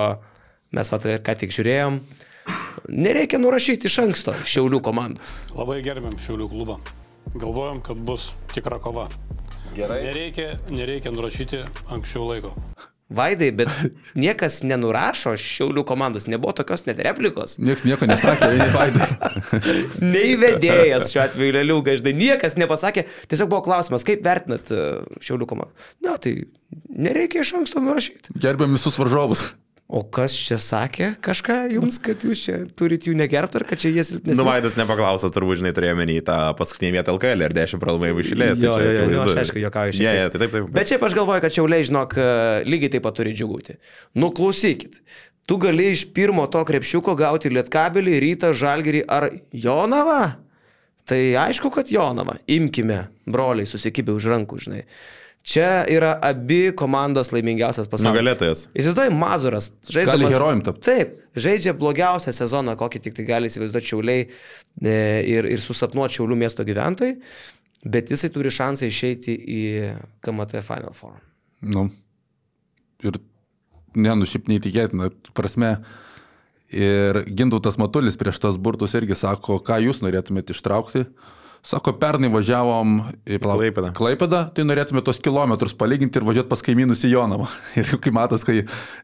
mes vat ir ką tik žiūrėjom, nereikia nurašyti iš anksto šiaulių komandos. Labai gerbėm Šiaulių klubą. Galvojom, kad bus tikra kova. Gerai. Nereikia, nereikia nurašyti anksčiau laiko. Vaidai, bet niekas nenurašo šiaulių komandos, nebuvo tokios net replikos. Niekas nieko nesakė, vieni vaidai. Nei vedėjas šiuo atveju Lelių gaždai, niekas nepasakė, tiesiog buvo klausimas, kaip vertinat e, šiaulių komandą. Na, tai nereikia iš anksto nurašyti. Gerbėm visus varžovus. O kas čia sakė kažką jums, kad jūs čia turit jų negerbti ar kad čia jie silpnesni? Nu, Vaidas nepaklausas, turbūt, žinai, turėjome į tą paskutinį vietą LKL ir 10 pralaimėjimų išėlė. Jo, jo, jo, nu, aš aišku juokauju šiek Ja, tiek. ja, tai taip, taip. Bet šiaip aš galvoju, kad šiauliai, žinok, lygiai taip pat turi džiugauti. Nu, klausykit. Tu gali iš pirmo to krepšiuko gauti lietkabelį, rytą, žalgerį ar Jonavą? Tai aišku, kad Jonavą. Imkime, broliai, susikibę už rankų, žinai. Čia yra abi komandos laimingiausias pasaulyje. Nugalėtojas. Įsivaizduoji, Mazuras žaidžia. Gali herojum tapt. Taip, žaidžia blogiausią sezoną, kokį tik tai gali įsivaizduoti šiauliai e, ir, ir susapnuoti šiaulių miesto gyventojai, bet jisai turi šansą išeiti į KMT Final Four. Nu. Ir, ne, nu šiaip neįtikėtina, prasme. Ir Gintautas Matulis prieš tas burtus irgi sako, ką jūs norėtumėte ištraukti. Sako, pernai važiavom į Klaipėdą. Klaipėdą, tai norėtume tos kilometrus palyginti ir važiuoti pas kaimynus į Jonavą. Ir jau kai matas, kai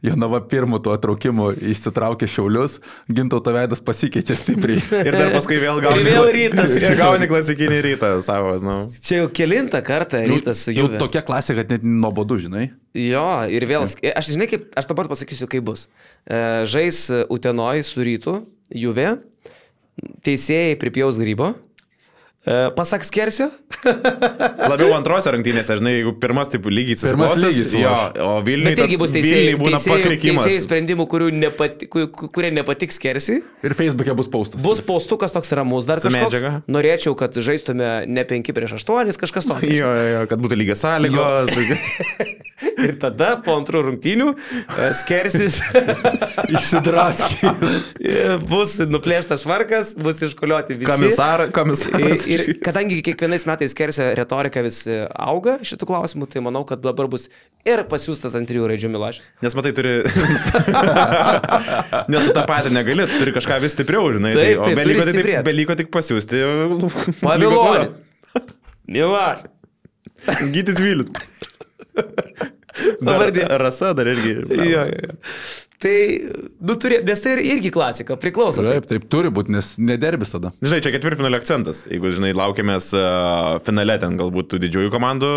Jonava pirmu tuo traukimu išsitraukė šiaulius, Gintauto veidas pasikeičia stipriai. Ir dar paskui vėl gauni. Ir vėl rytas. Ir gauni klasikinį rytą savo, nu. Čia jau kilintą kartą rytas jau juo. tokia klasė, kad net nuobodu, žinai. Jo, ir vėl, aš žinai, kaip, aš dabar pasakysiu, kaip bus. E, Žais Utenoj su rytu, Juve, teisėjai pripjaus grybo, pasak skersio, Labiau antrose rungtynėse, žinai, jeigu pirmas taip lygiai susiklostys, lygiai jo, o Vilniui, irgi bus teisėjai, būna teisėjai, pakrikimas. teisėjai sprendimų, kurių nepati, ku- ku- kurie nepatiks skersiui. Ir Facebook'e bus paustas. Bus paustukas toks ramus dar Su kažkoks. medžiaga. Norėčiau, kad žaistume ne 5 prieš 8, kažkas to. Jo, jo, jo, kad būtų lygios sąlygos. Ir tada po antrų rungtynių e, skersis Išsidraskys. bus nuplėštas švarkas, bus iškolioti visi. Komisar, komisaras. Ir, ir kadangi kiekvienais metais kersio retorika vis e, auga šitų klausimų, tai manau, kad dabar bus ir pasiūstas ant trijų raidžių Milašius. Nes matai, turi... Nes su tą patį negali, tu turi kažką vis stipriau, žinai. Taip, tai, taip, o beliko, taip, stiprėt. beliko tik pasiūsti. Pavilonį. Milašius. Gytis Vilius. Dabar Dar, rasa dar irgi. Jo, jo, jo. Tai, nu, turi, nes tai ir- irgi klasika, priklauso. Taip, taip turi būti, nes nederbis tada. Žinai, čia ketvirtfinalio akcentas. Jeigu, žinai, laukiamės uh, finale ten galbūt tų didžiųjų komandų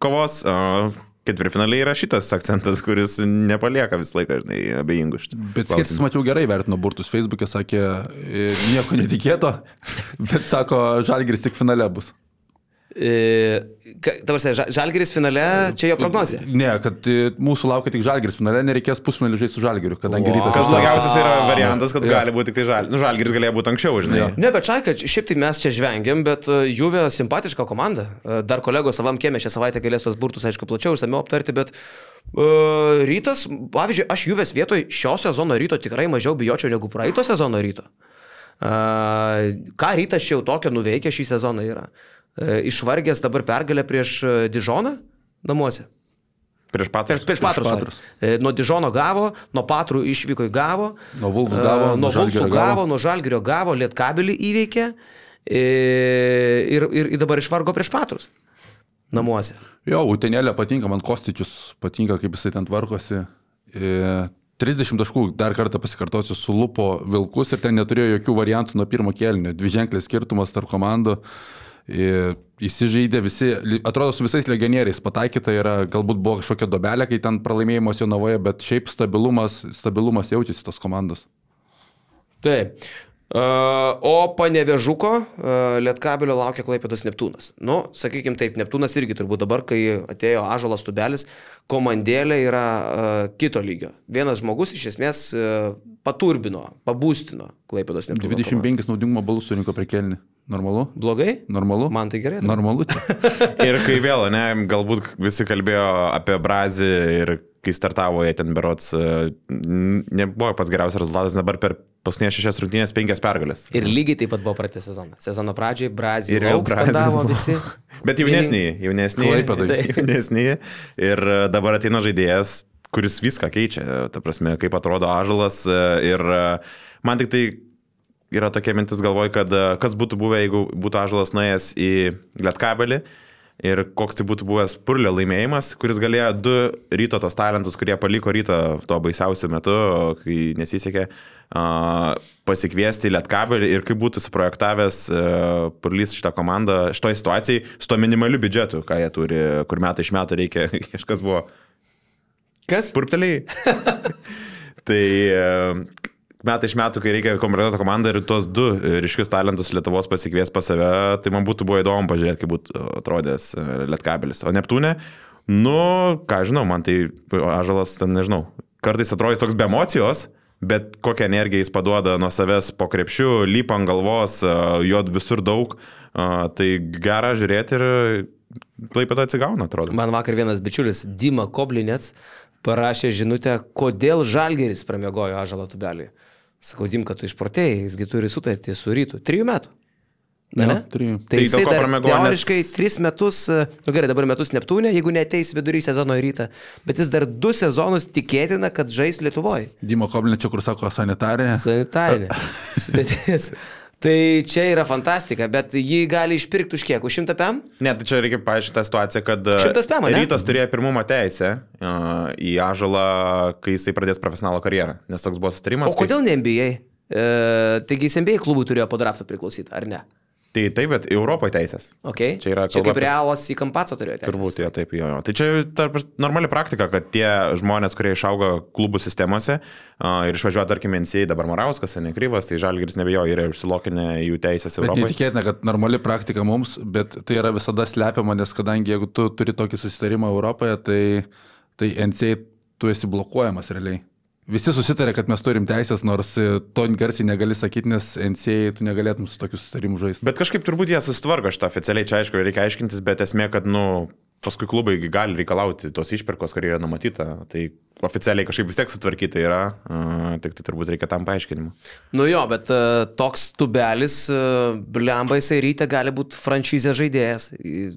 kovos, uh, ketvirtfinaliai yra šitas akcentas, kuris nepalieka visą laiką, žinai, abejingų šitą. Bet skirtis mačiau gerai vertino burtus Facebook'e, sakė, e, nieko netikėto, bet sako, žalgris tik finale bus. Tavarsai, Žalgeris finale, čia jo prognozija. Ne, kad e, mūsų laukia tik žalgris finale, nereikės pusfinalį žaisti su žalgiriu, kadangi Wow. rytas. Kas blogiausias yra variantas, kad Jo. gali būti tik tai žal. Nu, žalgiris galėjo būti anksčiau, žinai. Jo. Ne, bet Čaika, šiaip tai mes čia žvengiam, bet e, Juve simpatiška komanda. E, Dar kolegos savam kiemė šią savaitę galės tos burtus, aišku, plačiau išsameu aptarti, bet uh, rytas, pavyzdžiui, aš Juvės vietoj šio sezono ryto tikrai mažiau bijočiau negu praeito sezono ryto. Uh, ką rytas čia jau tokio nuveikė šį sezoną yra? Uh, išvargęs dabar pergalę prieš e, Dižoną namuose. Prieš pat. Prieš, prieš Patrus. Patrus. E, Nuo Dižono gavo, nuo Patrų išvyko į gavo. Nuo e, gavo, nuo nuo Vulfų gavo, nuo Žalgirio gavo, Lietkabelį įveikė e, ir, ir, ir dabar išvargo prieš Patrus. Namuose. Jo, Utenėlė patinka, man Kostičius patinka, kaip jisai ten tvarkosi. E, 30 taškų, dar kartą pasikartosiu, sulupo Vilkus ir ten neturėjo jokių variantų nuo pirmo kėlinio. Dviženklės skirtumas tarp komandų. E, Įsižeidė visi, atrodo, su visais legionieriais pataikyta yra, galbūt buvo kažkokia dobelė, kai ten pralaimėjimas jo navoje, bet šiaip stabilumas, stabilumas jaučiasi tos komandos. Taip. E, O panevežuko e, Lietkabelio laukia Klaipėdos Neptūnas. Nu, sakykime taip, Neptūnas irgi turbūt dabar, kai atėjo Ažalas Tubelis, komandėlė yra uh, kito lygio. Vienas žmogus iš esmės paturbino, pabūstino Klaipėdos Neptūną. 25 naudingumo balų surinko prie kelnių. Normalu? Blogai? Normalu? Man tai gerai. atrodo. Normalu. Ir kai vėl, ne, galbūt visi kalbėjo apie Brazį ir kai startavo jie ten berots, e, nebuvo pats geriausias rezultatas, dabar per paskutinės šešias rungtynės penkias pergalės. Ir lygiai taip pat buvo pratęs sezoną. Sezono pradžiai Brazilija. Ir jau skandavo visi. Bet jaunesniai. Klaipėdoj. Jaunesniai. Ir dabar ateina žaidėjas, kuris viską keičia. Ta prasme, kaip atrodo ažalas. e, Ir e, man tik tai yra tokia mintis galvoj, kad e, kas būtų buvę, jeigu būtų ažalas nuėjęs į Lietkabelį. Ir koks tai būtų buvęs purlio laimėjimas, kuris galėjo du ryto tos talentus, kurie paliko ryto tuo baisiausiu metu, kai nesisekė, pasikviesti Lietkabelį ir kaip būtų suprojektavęs purlys šitą komandą šitoj situacijai su to minimaliu biudžetu, ką jie turi, kur metai iš metų reikia, kažkas buvo Kas? purpteliai. tai e, metai iš metų, kai reikia komplektuoti komandą ir tuos du ryškius talentus Lietuvos pasikvies pas save, tai man būtų buvo įdomu pažiūrėti, kaip būtų atrodęs e, Lietkabelis. O Neptūne, nu, ką žinau, man tai Ažalas, ten nežinau, kartais atrodys toks be emocijos. Bet kokią energiją jis paduoda nuo savęs po krepšiu, lypa ant galvos, e, jo visur daug, tai gera žiūrėti ir pat atsigauna, atrodo. Man vakar vienas bičiulis, Dima Koblinets, parašė žinutę, kodėl Žalgeris pramiegojo Ažalo tubelį. Sakau, Dim, kad tu išprotėjai, jisgi turi sutartį su rytu. Trijų metų. Na, ne? trijų. Tai Tai jisai dar nes- teoriškai tris metus, e, nu gerai, dabar metus Neptūnė, jeigu neteis vidury sezono rytą, bet jis dar du sezonus tikėtina, kad žais Lietuvoje. Dimo Koblinečio, kur sako sanitarinė. Sanitarinė. Sudėtis. Tai čia yra fantastika, bet jį gali išpirkti už kiek? Už 100 pem? Ne, tai čia reikia paaiškinti tą situaciją, kad e, ne? rytas turėjo pirmumo teisę uh, į Ažalą, kai jisai pradės profesionalo karjerą, nes toks buvo sustarimas. O kodėl ne NBA? E, taigi jis NBA klubų turėjo po drafto priklausyti, ar ne? Tai, tai taip, bet Europoje teisės. Okay. Čia yra čia kaip realas į kampacą turėjo teisę. Turbūt jo, taip, jo, jo. Tai čia tarp, normali praktika, kad tie žmonės, kurie išauga klubų sistemose uh, ir išvažiuoja, tarkim, NCA, dabar Morauskas, Nekryvas, tai Žalgiris nebejo, yra užsilokinę jų teisės Europoje. netikėtina, kad normali praktika mums, bet tai yra visada slepiama, nes kadangi jeigu tu turi tokį susitarimą Europoje, tai, tai NCA tu esi blokuojamas realiai. Visi susitarė, kad mes turim teisės, nors e, to garsiai negali sakyti, nes NCA tu negalėtum su tokiu susitarimu žaisti. Bet kažkaip turbūt jie susitvarko šitą oficialiai, čia aišku, reikia aiškintis, bet esmė, kad, nu, paskui klubai gali reikalauti tos išpirkos, kuri yra numatyta. Tai oficialiai kažkaip vis tiek sutvarkyti yra, tik tai turbūt reikia tam paaiškinimo. Nu jo, bet toks tubelis, blemba jisai ryte gali būti franšizės žaidėjas.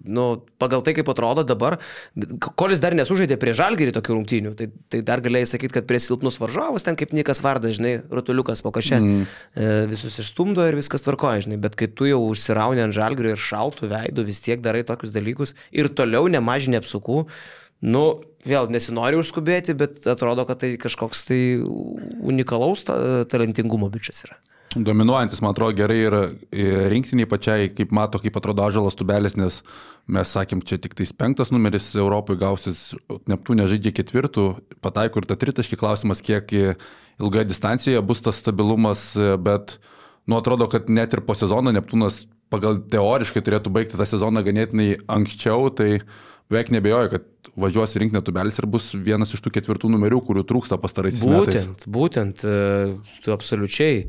Nu, pagal tai, kaip atrodo dabar, kolis dar nesužaidė prie žalgerį tokių rungtynių, tai, tai dar galėjai sakyti, kad prie silpnus varžovus, ten kaip Nikas Vardas, žinai, rutuliukas po kažė, mm. e, visus išstumdo ir viskas tvarkoja, žinai, bet kai tu jau užsirauni ant žalgerio ir šaltų veidų, vis tiek darai tokius dalykus ir toliau nemažini apsukų. Nu, vėl nesinori užskubėti, bet atrodo, kad tai kažkoks tai unikalaus ta, talentingumo bičias yra. Dominuojantis, man atrodo, gerai yra e, rinktiniai pačiai, kaip mato, kaip atrodo Ažalas tubelis, nes mes sakėm, čia tik tais penktas numeris Europoje gausis, Neptūnė žaidžia ketvirtų, pataiko ir tą tritaškį klausimas, kiek e, ilga distancija bus tas stabilumas, e, bet, nu, atrodo, kad net ir po sezono Neptūnas pagal teoriškai turėtų baigti tą sezoną ganėtinai anksčiau, tai beveik nebejoju, kad važiuos rinktinė tubelis ir bus vienas iš tų ketvirtų numerių, kurių trūksta pastaraisiais metais. Būtent, būtent, e, tu absoliučiai.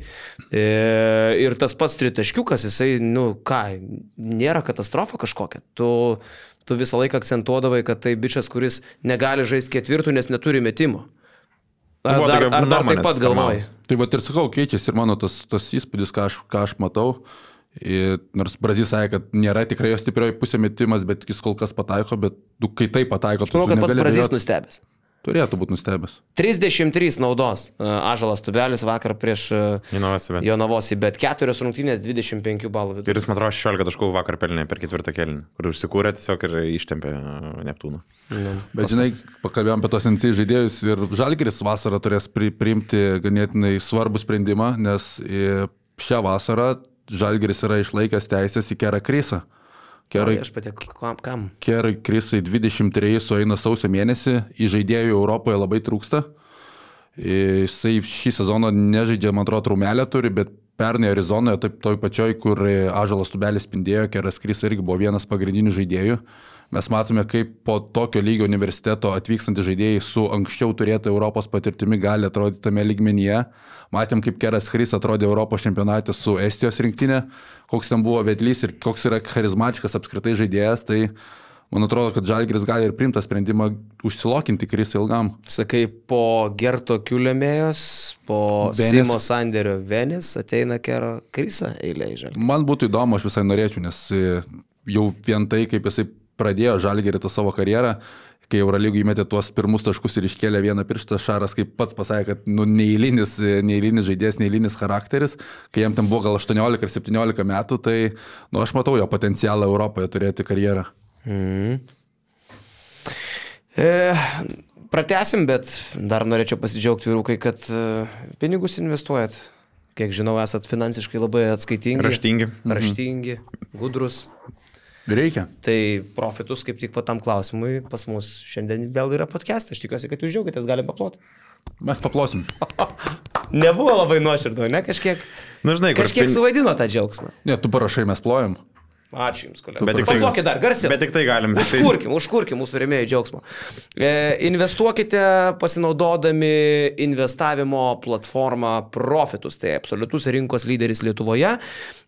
E, Ir tas pats tritaškiukas, jisai, nu ką, nėra katastrofa kažkokia. Tu, tu visą laiką akcentuodavai, kad tai bičias, kuris negali žaisti ketvirtų, nes neturi metimo. Ar Buvo dar, ar dar taip pat galvoji? Tai va ir sakau, keičiasi ir mano tas, tas įspūdis, ką aš, ką aš matau. Ir nors Brazys sakė, kad nėra tikrai jo stiprioji pusė metimas, bet jis kol kas pataiko, bet tu, kai tai pataiko, Aš manau, tu kad pats Brazys abejot. nustebęs. Turėtų būti nustebęs. 33 naudos e, Ažalas Tubelis vakar prieš e. Jonavosi, bet keturios rungtynės 25 balų vidurkis. Ir jis, man atrodo, 16 taškų vakar pelnė per ketvirtą kelnį, kur užsikūrė tiesiog ir ištempė uh, Neptūną. Nu. Bet žinai, pakalbėjom apie tos NC žaidėjus ir Žalgeris vasarą turės pri, priimti ganėtinai svarbų sprendimą, nes e, šią vasarą Žalgeris yra išlaikęs teisės į Kerą Krysą. Kerai, Aš pati, kam? Kerai Krysai 23 sueina sausio mėnesį, į žaidėjų Europoje labai trūksta. Jisai šį sezoną nežaidžia, man atrodo, traumelę turi, bet pernai Arizonoje, taip toj pačioj, kur Ažalas Tubelis spindėjo, Keras Krysai irgi buvo vienas pagrindinių žaidėjų. Mes matome, kaip po tokio lygio universiteto atvykstantys žaidėjai su anksčiau turėta Europos patirtimi gali atrodyti tame lygmenyje. Matėm, kaip Keras Krys atrodė Europos čempionate su Estijos rinktinė, koks ten buvo vedlys ir koks yra charizmatiškas apskritai žaidėjas. Tai man atrodo, kad Žalgiris gali ir priimtą sprendimą užsilokinti Krisą ilgam. Sakai, po Gerto Kiuliamėjos, po Venis. Simo Sanderio Venis ateina Kero Krisa eilė į žalį. Man būtų įdomu, aš visai norėčiau, nes jau vien tai, kaip jisai pradėjo Žalgirį tą savo karjerą, kai Eurolygų įmetė tuos pirmus taškus ir iškėlė vieną pirštą, Šaras kaip pats pasakė, kad nu, neįlinis, neįlinis žaidėjas, neįlinis charakteris, kai jam ten buvo gal 18 ar 17 metų, tai nu, aš matau jo potencialą Europoje turėti karjerą. Mm. E, pratesim, bet dar norėčiau pasidžiaugti vyrukai, kad e, pinigus investuojat. Kiek žinau, esat finansiškai labai atskaitingi. Raštingi. Raštingi, gudrus. Reikia. Tai profitus kaip tik va tam klausimui pas mus šiandien vėl yra podcast. Aš tikiuosi, kad jūs džiaugiatės, galim paploti. Mes paplosim. Nebuvo labai nuoširdu, ne kažkiek. Na, žinai, Kažkiek pin- suvaidino tą džiaugsmą. Ne, tu parašai, mes plojam. Ačiū Jums, kolega. Bet tik tai- dar garsiau. Bet tik tai galim. tai- Užkurkim, užkurkim mūsų remėjų džiaugsmo. E, investuokite pasinaudodami investavimo platformą Profitus, tai absoliutus rinkos lyderis Lietuvoje.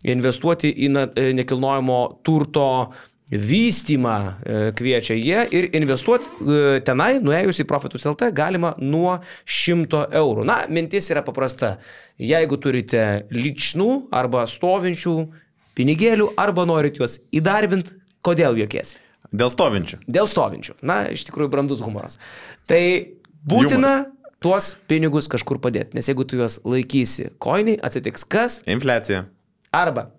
Investuoti į e, nekilnojamo turto vystymą e, kviečia jie ir investuoti e, tenai, nuėjus į Profitus LT, galima nuo 100 eurų. Na, mintis yra paprasta. Jeigu turite lyčnų arba stovinčių pinigėlių arba norit juos įdarbinti, kodėl jokiesi? Dėl stovinčių. Dėl stovinčių. Na, iš tikrųjų, brandus humoras. Tai būtina tuos pinigus kažkur padėti, nes jeigu tu juos laikysi koiniai, atsitiks kas Infliacija. arba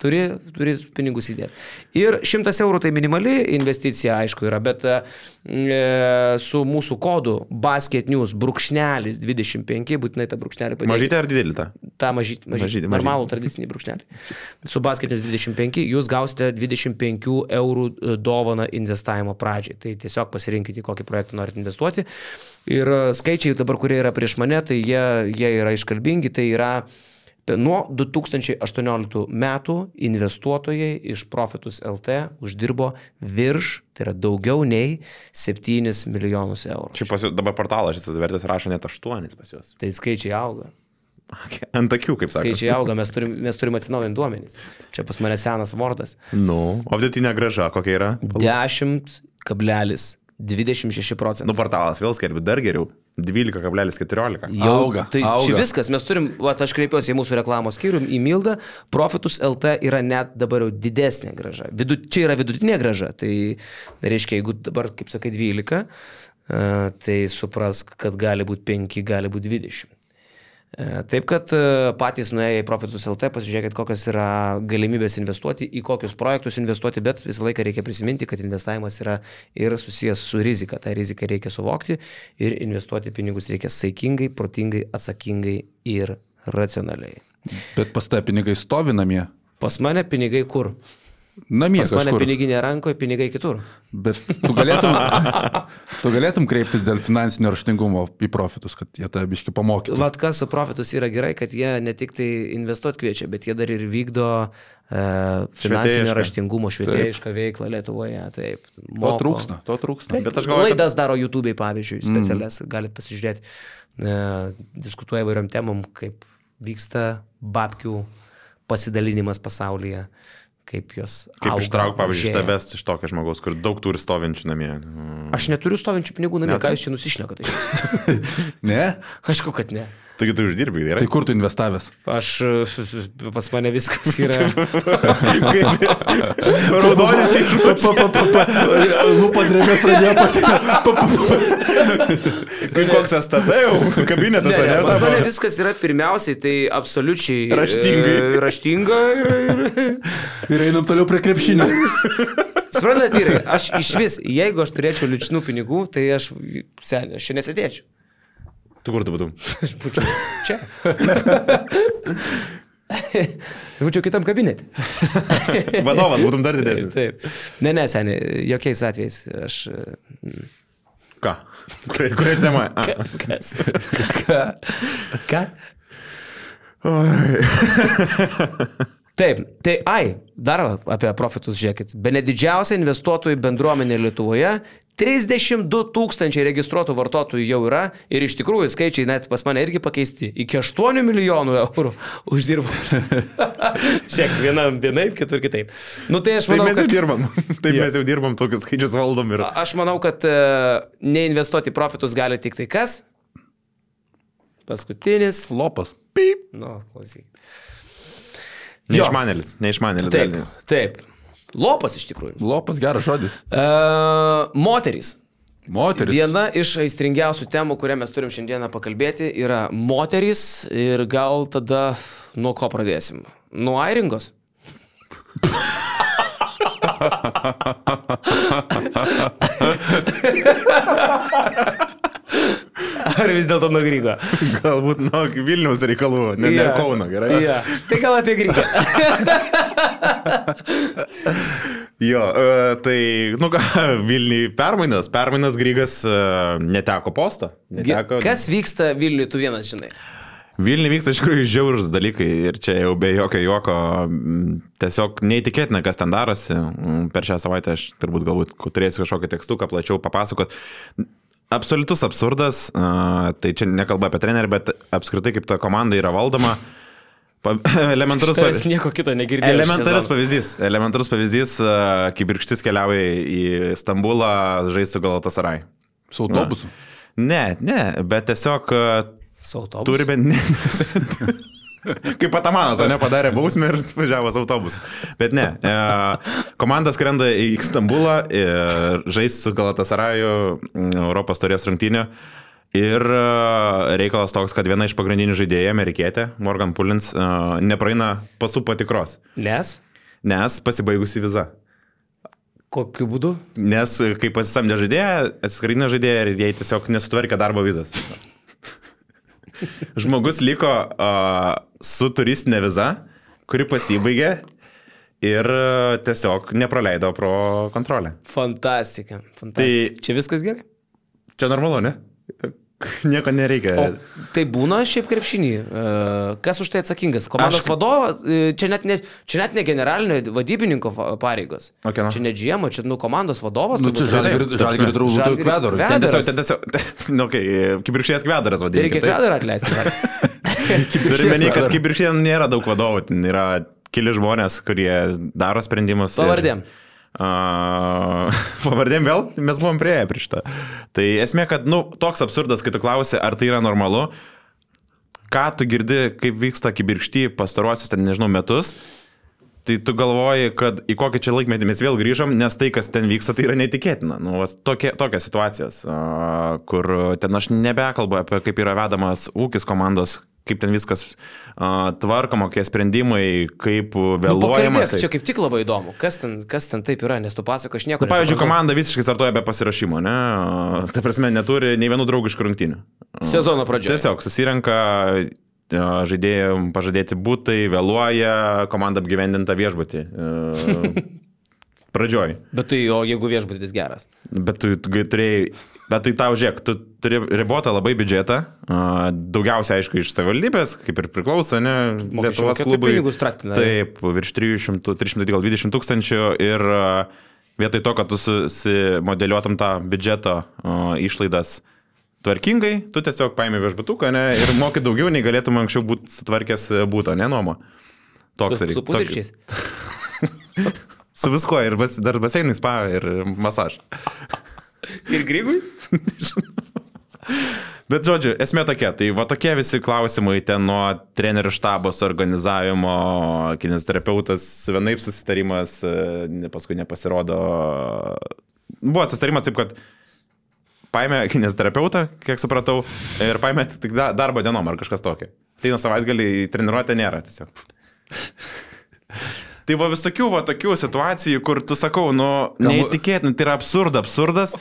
turi, turi pinigus įdėti. Ir 100 eurų tai minimali investicija, aišku, yra, bet e, su mūsų kodu basket news brūkšnelis 25, būtinai tą brūkšnelį padėti Mažytė ar didelį tą? mažytį, Mažytį, mažytį normalų tradicinį brūkšnelį. Su basketinius 25 jūs gausite 25 eurų e, dovaną investavimo pradžiai. Tai tiesiog pasirinkite, kokį projektą norite investuoti. Ir e, skaičiai dabar, kurie yra prieš mane, tai jie, jie yra iškalbingi. Tai yra pe- nuo 2018 metų investuotojai iš Profitus LT uždirbo virš, tai yra daugiau nei 7 milijonus eurų. Čia pas, dabar portalas šis atvertęs rašo net 8 pas juos. Tai skaičiai auga. Ant akių, kaip sakė. Skaičiai auga, mes turim, mes turim atsinaujinti duomenys. Čia pas mane senas Vordas. Nu, o vidutinė graža kokia yra? 10,26 procentų. Nu, portalas vėl skelbi dar geriau. 12,14. Jau, Auga, tai auga. čia viskas, mes turim, va, aš kreipiuosi į mūsų reklamos skyrių, į Mildą, Profitus LT yra net dabar jau didesnė graža. Vidu, čia yra vidutinė graža, tai reiškia, jeigu dabar, kaip sakai, 12, e, tai suprask, kad gali būti 5, gali būti 20. E, Taip kad e, patys nuėję į Profitus LT, pasižiūrėkit, kokios yra galimybės investuoti, į kokius projektus investuoti, bet visą laiką reikia prisiminti, kad investavimas yra ir susijęs su rizika. Ta rizika reikia suvokti ir investuoti pinigus reikia saikingai, protingai, atsakingai ir racionaliai. Bet pas tą pinigai stovi namie. Pas mane pinigai kur? Namie Pas mane kažkur. piniginė rankoje, pinigai kitur. Bet tu galėtum, tu galėtum kreiptis dėl finansinio raštingumo į profitus, kad jie tą biški pamokytų. Vat kas su Profitus yra gerai, kad jie ne tik tai investuoti kviečia, bet jie dar ir vykdo e, finansinio Švietėjišką. raštingumo švietėjišką veiklą Lietuvoje. Taip. To moko. trūksta, to trūksta. Taip, Bet aš galvoju, kad- Laidas daro YouTube'ai, pavyzdžiui, specialias, mm. galite pasižiūrėti. E, diskutuoja įvairiom temom, kaip vyksta babkių pasidalinimas pasaulyje, kaip jos. Kaip auga, ištrauk, pavyzdžiui, iš tavęs, iš tokio žmogaus, kur daug turi stovinčių namie. Mm. Aš neturiu stovinčių pinigų namie, ką jūs čia nusišnekate? Ne? Aišku, kad ne. Taigi tu uždirbi, gerai? Tai kur tu investavęs? Aš, pas mane viskas yra. Kaip raudonis išrūš. Lūpa drėmė pradėjo pati. Kaip koks STT jau kabinetas, Ne, ne, ar pas ne? mane viskas yra pirmiausiai, tai absoliučiai e, Raštingai. raštinga ir, ir, Ir einam toliau prie krepšinio. Suprantate, vyrai, aš iš vis, jeigu aš turėčiau ličnų pinigų, tai aš, seniai, aš čia nesėdėčiau. Tu kur tu būtum? Aš būčiau čia. būčiau kitam kabinete. Vadovas būtum dar didesnis. Taip. Ne, ne, seniai, jokiais atvejais. Aš. mm, Ką? Kuria, kuria tema? A. Kas? Ką? Ką? Taip, tai ai, dar apie profitus žiūrėkit. Be ne didžiausia investuotojų bendruomenė Lietuvoje 32 tūkstančiai registruotų vartotojų jau yra ir iš tikrųjų skaičiai net pas mane irgi pakeisti. Iki 8 milijonų eurų uždirba. Šiek vienam vienaip, kitur kitaip. Nu tai aš Taip manau, mes jau kad... dirbam. Taip mes jau dirbam, tokius skaičius valdom ir... Aš manau, kad e, neinvestuoti profitus gali tik tai kas? Paskutinis. Lopas. Nu, klausyk. Neišmanėlis, neišmanėlis. Taip, taip. Lopas iš tikrųjų. Lopas geras žodis. E, moterys. Moteris. Viena iš aistringiausių temų, kurią mes turim šiandieną pakalbėti, yra moterys ir gal tada nuo ko pradėsim? Nuo airingos? Ar vis dėlto nuo Grygo? Galbūt nuo Vilniaus reikalų, ne yeah. Kauno, gerai? Ja. Tai gal apie Grygą. Jo, e, tai, nu ką, Vilniui permainas, permainas Grygas e, neteko posto. Neteko... Kas vyksta Vilniui, tu vienas žinai? Vilniui vyksta iš tikrųjų žiaurus dalykai ir čia jau be jokio juoko, tiesiog neįtikėtina, kas ten darosi. Per šią savaitę aš turbūt galbūt turėsiu kažkokį tekstuką plačiau papasakot. Absoliutus absurdas, a, tai čia nekalba apie trenerį, bet apskritai kaip ta komanda yra valdoma. Pa, elementarus pavyzdys. nieko kito negirdėjau. Elementarus pavyzdys. Elementarus pavyzdys, a, kibirkštis keliauja į Stambulą žaisti su Galatasaray. Su autobusu. Ne, ne, bet tiesiog Su autobusu. Turime. Kaip Patamanas, ne padarė bausmę ir važiavo su autobusu. Bet ne. E, komanda skrenda į Stambulą, e, žais su Galatasaraju Europos turės rungtynio. Ir e, reikalas toks, kad viena iš pagrindinių žaidėjų, amerikietė, Morgan Pullins, e, nepraeina pasų patikros, Nes? nes pasibaigusi viza. Kokiu būdu? Nes kai pasisamdė žaidėją, atskrydino žaidėją ir jai tiesiog nesutvarkė darbo vizas. Žmogus liko uh, su turistinė viza, kuri pasibaigė ir uh, tiesiog nepraleido pro kontrolę. Fantastika. Fantastika. Tai... Čia viskas gerai. Čia normalu, ne? Nieko nereikia. O tai būna šiaip krepšinį. E, Kas už tai atsakingas? Komandos Aš- vadovas, e, čia net, ne, čia net ne generalinio vadybininko pareigos. O kieno? Čia ne džiemo, čia nu komandos vadovas. Nu, čia Ten tiesiog, Kvedaras. tiesiog, nu, okay, kibirkšties kvedaras Tai vadinasi. reikia kvedarą atleisti. Turime menį, kad kvedaras. kibirkštien nėra daug vadovų, ten yra keli žmonės, kurie daro sprendimus. ir- Pavardėm. A, pavardėm vėl, mes buvom prieėję prie šitą. Tai esmė, kad, nu, toks absurdas, kai tu klausi, ar tai yra normalu, ką tu girdi, kaip vyksta kibirkšty pastaruosius, ten, nežinau, metus, tai tu galvoji, kad į kokį čia laikmetį mes vėl grįžom, nes tai, kas ten vyksta, tai yra neįtikėtina. Nu, tokie, tokios situacijos, a, kur ten aš nebekalbu apie kaip yra vedamas ūkis komandos, kaip ten viskas a, tvarkoma, kokie sprendimai, kaip Nu, vėluojamas. pakalbėk, čia kaip tik labai įdomu. Kas ten, kas ten taip yra, nes tu pasako, aš nieko Nu, pavyzdžiui, komanda visiškai startuoja be pasirašymo, ne? Ta prasme, neturi nei vienų draugiškų rungtynių. Sezono pradžioje. Tiesiog susirenka žaidėjai pažadėti būtai, vėluoja, komanda apgyvendinta viešbutį. E, Pradžioj. Bet tai, o jeigu viešbutis geras. Bet tu, tu turėjai, bet tai tau žiūrėk, tu turi ribotą labai biudžetą, daugiausia aišku iš savivaldybės, kaip ir priklauso, ne, Mokesčių Lietuvos mokėtojų klubui. traktina. Taip, virš 300, 320 tūkstančių ir vietoj to, kad tu susimodeliuotum tą biudžeto išlaidas tvarkingai, tu tiesiog paimi viešbutuką ne, ir moki daugiau, nei galėtum anksčiau būti sutvarkęs būtą, ne nuomo. Toks Su, reik- su pusryčiais. Su viskuo ir bas, dar baseinai spa ir masažas. Ir grygui? Bet žodžiu, esmė tokia, tai va tokie visi klausimai ten nuo trenerių štabos organizavimo, kinesterapeutas vienaip susitarimas, paskui nepasirodo. Buvo susitarimas taip, kad paėmė kinesterapeutą, kiek supratau, ir paėmė tik da- darbo dienom ar kažkas tokio. Tai nuo savaitgalį į treniruotę nėra tiesiog. Tai va visokių va tokių situacijų, kur tu sakau, nu, neįtikėtina, tai yra absurda, absurdas.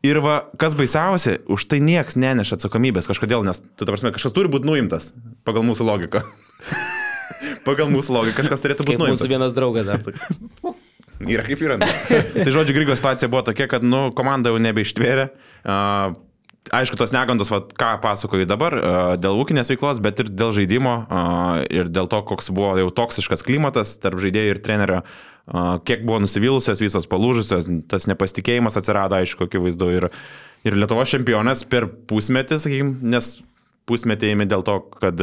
Ir va, kas baisiausia, už tai nieks neneša atsakomybės kažkodėl, nes, tu, ta prasme, kažkas turi būti nuimtas pagal mūsų logiką. pagal mūsų logiką kažkas turėtų būti Kaip mūsų nuimtas. vienas draugas dar sakė. Yra kaip yra. tai žodžiu, Grygos situacija buvo tokia, kad, nu, komanda jau nebeištvėrė. Uh, aišku, tos negandos, va, ką pasakoju dabar, a, dėl ūkinės veiklos, bet ir dėl žaidimo a, ir dėl to, koks buvo jau toksiškas klimatas tarp žaidėjų ir trenerio, a, kiek buvo nusivylusios, visos palūžusios, tas nepasitikėjimas atsirado, aišku, akivaizdu. Ir, ir Lietuvos čempionas per pusmetį, sakykime, nes pusmetį ėmė dėl to, kad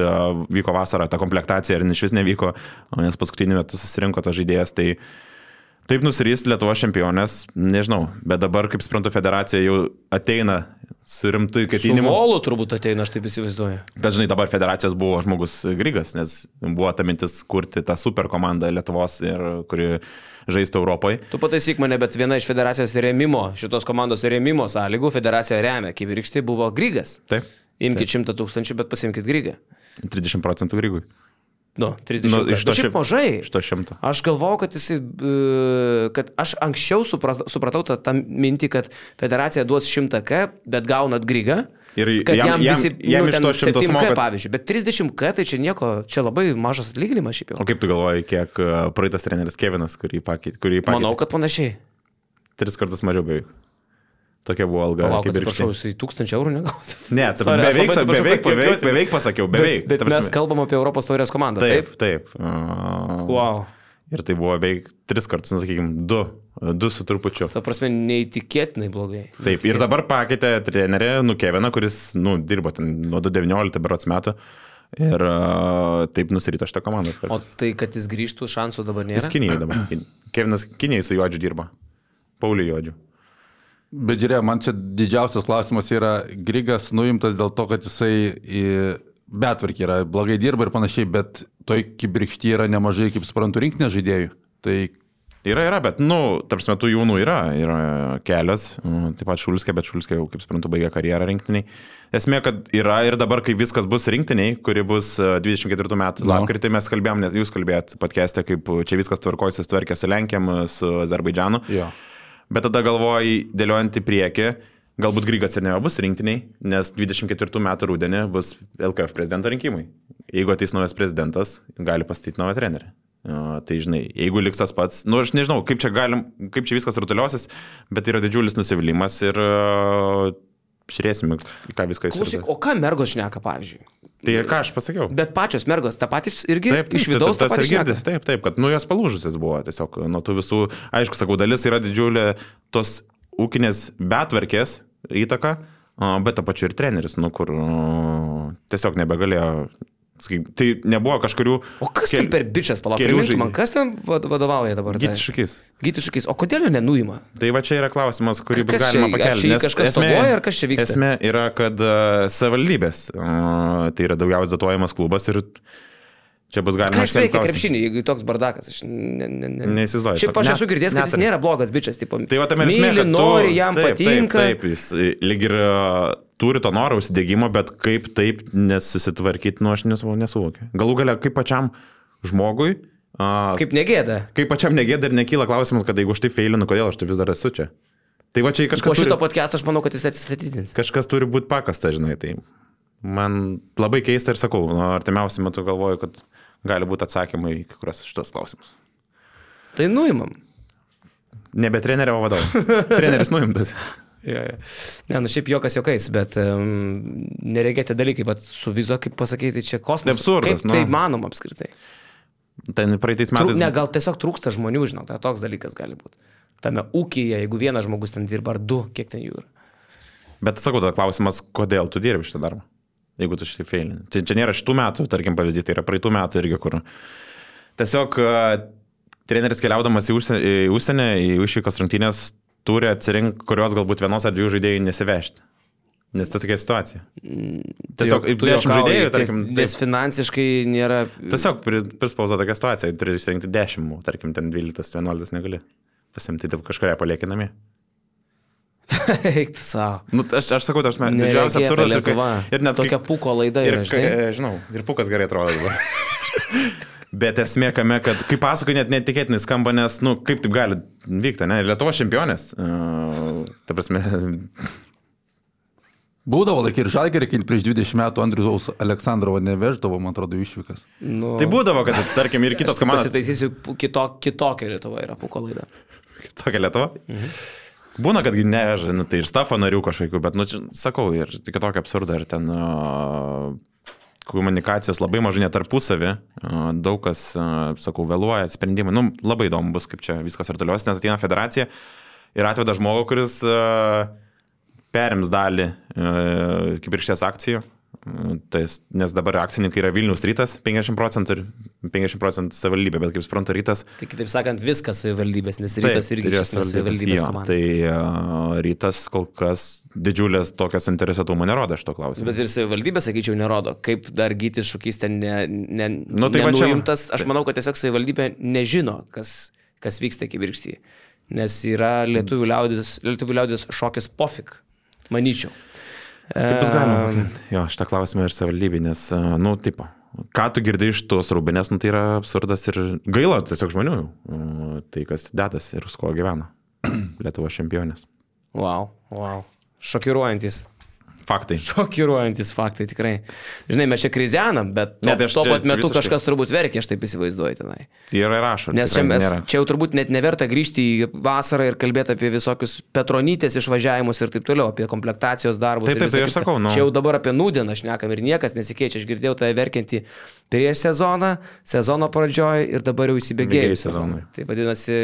vyko vasara ta komplektacija ir iš vis nevyko, nes paskutinį metu susirinko tas žaidėjas. Tai, Taip nusirys Lietuvo čempionės, nežinau, bet dabar, kaip suprantu, federacija jau ateina su rimtu Su įkatinimu. volu turbūt ateina, aš taip įsivaizduoju. Bet žinai, dabar federacijos buvo žmogus Grigas, nes buvo ta mintis kurti tą super komandą Lietuvos, ir, kuri žaistų Europoje. Tu pataisyk mane, bet viena iš federacijos rėmimo, šitos komandos rėmimo sąlygų, federacija remia, kaip virkštai buvo Grygas. Taip. Imkite šimtą tūkstančių, bet pasimkite Grygą. 30 procentų Grigui. Nu, 30 Nu, nu, iš to šiaip šim- mažai. Iš to šimto. Aš galvojau, kad jisai, e, kad aš anksčiau supras, supratau tą, tą mintį, kad federacija duos 100k, bet gaunat grygą. Ir kad jam- jam, jam- visi, jam nu, iš ten to 100 7K, mokat- pavyzdžiui, bet 30k tai čia nieko, čia labai mažas atlyginimas šiaip jau. O kaip tu galvoji, kiek e, praeitas treneris Kevinas, kurį pakeitė? Kurį pakeitė? Manau, kad panašiai. Tris kartus mažiau beveik. Tokia buvo alga. Palauk, kaip atsiprašau, jisai 1000 eurų negautų. Ne, ta- Sorry, beveik, beveik, beveik, juokiuosi. beveik pasakiau, beveik. Bet, bet mes kalbam apie Europos taurės komandą. Taip, taip. Uh, Wow. Ir tai buvo beveik tris kartus, nu, sakykime, du. Du su trupučiu. Ta prasme, neįtikėtinai blogai. Taip, ir dabar pakeitė trenerį Nukeviną, kuris, nu, dirbo ten nuo 2019 berots metų. Ir uh, taip nusirito šitą komandą. O tai, kad jis grįžtų, šansų dabar nėra. Jis Kinijai dabar. Kevinas Kinijai su Juodžiu dirba. Pauliu Juodžiu. Bet žiūrėk, man čia didžiausias klausimas yra, Grigas nuimtas dėl to, kad jisai į betvarkį yra, blogai dirba ir panašiai, bet toj kibirkšty yra nemažai, kaip suprantu, rinkinės žaidėjų. Tai Yra, yra, bet, nu, tarp metų jaunų yra, yra kelios, mm, taip pat Šulskė, bet Šulskė jau, kaip suprantu, baigė karjerą rinktiniai. Esmė, kad yra ir dabar, kai viskas bus rinktiniai, kuri bus e, 24 metų Nu. lapkritį, mes kalbėjom, net jūs kalbėjot podcast'e, kaip čia viskas tvarkojasi, tvarkė su Lenkiam, su Azerbaidžianu. jo. Bet tada galvoji, dėliojant į priekį, galbūt Grygas ir nebebus rinktiniai, nes 24 metų rūdienį bus LKF prezidento rinkimai. Jeigu ateis naujas prezidentas, gali pastatyti naują trenerį. O, tai žinai, jeigu liks tas pats, nu aš nežinau, kaip čia, galim, kaip čia viskas rutuliosis, bet yra didžiulis nusivylimas ir uh, žiūrėsime, į ką viską Klausyk, įsivaizduoja. o ką mergos šneka, pavyzdžiui? Tai ką aš pasakiau? Bet pačios mergos, ta patys irgi Taip, taip, iš vidaus ta- tą tas ir girdisi, taip, taip, kad nu jos palūžusios buvo tiesiog nuo tų visų, aišku, sakau, dalis yra didžiulė tos ūkinės betvarkės įtaka, bet to pačiu ir treneris, nu kur o, tiesiog nebegalėjo, tai nebuvo kažkurių... O kas ten per bičias, palauk, man, kas ten vad- vadovauja dabar? Gyti šūkis. Gyti šūkis, o kodėl jo nenuima? Tai va čia yra klausimas, kurį bus galima ar pakelti. nes kažkas esmė- stoguoja, ar kas čia vyksta? Esmė yra, kad uh, savivaldybės, uh, tai yra daugiausiai dotuojamas klubas ir čia bus galima... Ką iškelti veikia krepšinį, jeigu toks bardakas? Aš ne, ne, ne. Neįsivaizduoju. Šiaip aš esu girdėjęs, kad jis nėra blogas bičias, tipo. Tai va tame esmė, kad nori, jam taip, patinka. Taip, taip, jis e, lyg ir e, turi to noro užsidėgymo, bet kaip taip nesusitvarkyti, nu aš nesu- nesuvokiu. Galų galia, kaip pačiam žmogui, a, kaip, negėda. kaip pačiam negėda ir nekyla klausimas, kad jeigu aš tai feilinu, kodėl aš tai vis dar esu čia. Tai va čia Po kažkas šito turi, podcast'o aš manau, kad jis atsistatydins. kažkas turi būti pakasta, žinai. Tai man labai keista ir sakau, nu, artimiausiu metu galvoju, kad gali būti atsakymai į kai kurios šitos klausimus. Tai nuimam. Nebe trenerio, o vadovo. Treneris nuimtas. Ja, ja. Ne, nu šiaip jokas jokais, bet um, nereikia dalykai, bet su vizo, kaip pasakyti, čia kosmosas. Absurdas, Kaip nu. tai manoma apskritai? Ten praeitais Trūk, metais. ne, gal tiesiog trūksta žmonių, žinau, tai toks dalykas gali būti. Tame ūkyje, jeigu vienas žmogus ten dirba, ar du, kiek ten jų yra. Bet sakau, tada klausimas, kodėl tu dirbi šitą darbą? Jeigu tu šitai feilini. Čia, čia nėra šitų metų, tarkim, pavyzdys, tai yra praeitų metų irgi, kur tiesiog a, treneris keliaudamas į užsienį, į, užsienį, į išvykos rungtynės, turi atsirinkti, kurios galbūt vienos ar dviejų žaidėjų nesivežti. Nes tai tokia situacija. Tiesiog Tu 10 juokauji, žaidėjų, tai- tarkim, Nes taip, finansiškai nėra... tiesiog pri- prispausta tokia situacija, turi išsirinkti 10, tarkim, ten 12-11 negali. Pasimti, taip kažkuria palieki namie. Eik savo. Nu, aš, aš sakau, aš man didžiausias absurdas ir, kai- ir net kai- Tokia puko laida Ir, yra, kai, žinai. žinau, ir pukas gerai atrodo dabar. Bet esmė kame, kad kaip pasakoju, net netikėtinai skamba, nes, nu, kaip taip gali vykti, ne? Lietuvo čempionės. Uh, ta prasme, Būdavo laikai ir žalgerį, kai prieš 20 metų Andrius Aleksandrovo neveždavo, man atrodo, išvykas. Nu, tai būdavo, kad, tarkim, ir kitos komandos. Pasitaisysiu, kito, kitokia Lietuva yra puko laida. Tokia Lietuva. Būna, kad neveža, nu, tai ir stafo narių kažkokių, bet, nu, čia, sakau, ir tik tokį absurdą, ir ten uh, komunikacijos labai mažai net tarpusavį, uh, daug kas, uh, sakau, vėluoja, sprendimai, nu, labai įdomu bus, kaip čia viskas ir toliau, nes ateina federacija ir atveda žmogų, kuris uh, perims dalį uh, kibirkštės akcijų, Tai, nes dabar akcininkai yra Vilnius rytas 50 procentų ir 50 procentų savivaldybė, bet kaip suprantu, rytas. Tai kitaip sakant, viskas savivaldybės, nes rytas taip, irgi tai yra savivaldybės jo, komanda. Tai uh, rytas kol kas didžiulės tokias interesatumo nerodo iš to klausimo. Bet ir savivaldybė, sakyčiau, nerodo, kaip dar gyti šūkys ten ne, ne, nu, tai nenuimtas. Aš manau, kad tiesiog savivaldybė nežino, kas, kas vyksta kibirkštyje. Nes yra lietuvių liaudės, lietuvių liaudės šokis pofik, manyčiau. Kaip bus galima? Jo, šitą klausimą ir savivaldybė, nes, e, nu, tipo, ką tu girdai iš tos rūbinės, nu, tai yra absurdas ir gaila tiesiog žmonių, tai kas dedas ir su kuo gyvena. Lietuvo čempionės. Wow, wow. Šokiruojantis. Faktai. Šokiruojantis faktai tikrai. Žinai, mes čia krizenam, bet tuo, ne, tai tuo pat metu visiškai... kažkas turbūt verkia, aš taip įsivaizduoju tenai. Yra rašo. Nes čia, mes, nėra. čia jau turbūt net neverta grįžti į vasarą ir kalbėti apie visokius Petronytės išvažiavimus ir taip toliau, apie komplektacijos darbus. Taip, taip, tai aš sakau, nu. Čia jau dabar apie nūdieną aš nekam ir niekas nesikeičia. Aš girdėjau tą verkiantį prieš sezoną, sezono pradžioje ir dabar jau įsibėgėjus sezonui. Tai vadinasi,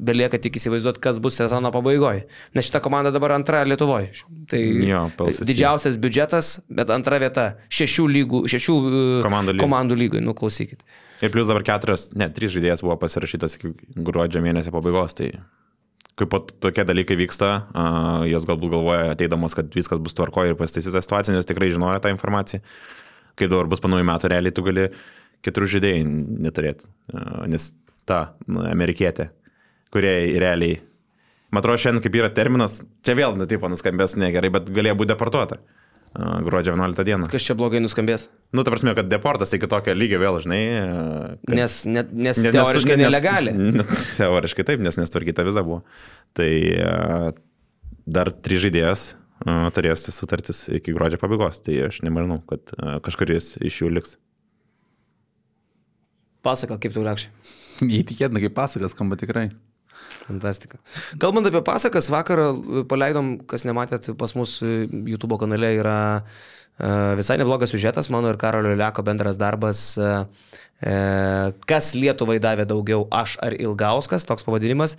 belieka tik įsivaizduoti, kas bus sezono pabaigoje. Nes šita komanda dabar antra Lietuvoje. Tai jo, didžiausias biudžetas, bet antra vieta šešių, lygų, šešių e, komandų, lyg. komandų lygai, nuklausykit. Ir plus dabar keturios, ne, trys žaidėjas buvo pasirašytas iki gruodžio mėnesio pabaigos, tai kaip tokie dalykai vyksta, uh, jos galbūt galvoja ateidamos, kad viskas bus tvarkoje ir pasitaisys tą situaciją, nes tikrai žinojo tą informaciją kai dabar bus panųjų metų, realiai tu gali keturių žaidėjų neturėti. Nes ta nu, amerikietė, kurie realiai, atrodo, šiandien kaip yra terminas, čia vėl, nu, taip, nuskambės negerai, bet galėjo būti deportuota. Gruodžio 11 dieną. Kas čia blogai nuskambės? Nu, ta prasme, kad deportas iki tokio lygio vėl, žinai. Kad... Nes, ne, nes, nes teoriškai nes, nelegali. Nes, teoriškai taip, nes nestvarkyta viza buvo. Tai dar trys žaidėjas turės sutartis iki gruodžio pabaigos, tai aš nemanau, kad kažkuris iš jų liks. Pasaka, kaip tu lekščiai? Įtikėtina, kaip pasakas skamba tikrai. Fantastika. Kalbant apie pasakas, vakar paleidom, kas nematėt, pas mus YouTube kanale yra visai neblogas siužetas, mano ir Karolio Leko bendras darbas, kas Lietuvai davė daugiau, aš ar Ilgauskas, toks pavadinimas.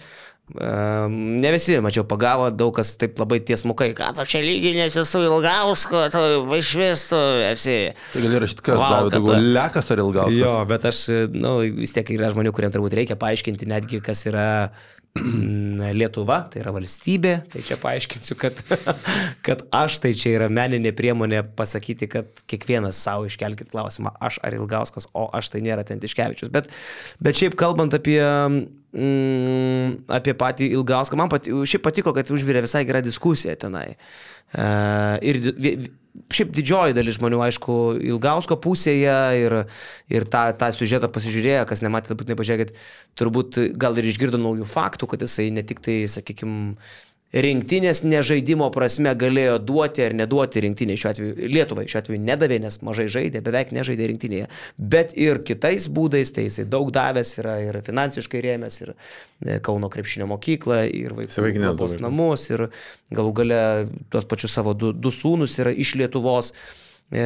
Ne visi, mačiau, pagavo daug kas taip labai tiesmukai, ką tu čia lyginėsi su Ilgausku, tu vaišvis tu esi. Tai gali rašyti, kas wow, davė daugiau, Lekas ar Ilgauskas. Jo, bet aš, na, nu, vis tiek yra žmonių, kuriems turbūt reikia paaiškinti netgi, kas yra Lietuva, tai yra valstybė, tai čia paaiškinsiu, kad, kad aš tai čia yra meninė priemonė pasakyti, kad kiekvienas savo iškelkit klausimą, aš ar Ilgauskas, o aš tai nėra Tentiškevičius. Bet, bet šiaip kalbant apie, mm, apie patį Ilgauską, man pati, šiaip patiko, kad užvirė visai gera diskusija tenai. Uh, ir šiaip didžioji dalis žmonių, aišku, Ilgausko pusėje ir, ir tą, tą siužetą pasižiūrėjo, kas nematė, būtinai pažiūrėkit, turbūt gal ir išgirdo naujų faktų, kad jisai ne tik tai, sakykime, rinktinės nežaidimo prasme galėjo duoti ar neduoti rinktinė šiuo atveju Lietuvai, šiuo atveju nedavė, nes mažai žaidė, beveik nežaidė rinktinėje, bet ir kitais būdais, tai jisai daug davęs yra ir finansiškai rėmęs, ir e, Kauno krepšinio mokyklą, ir vaikų namus, ir galų gale tuos pačius savo du, du sūnus yra iš Lietuvos e,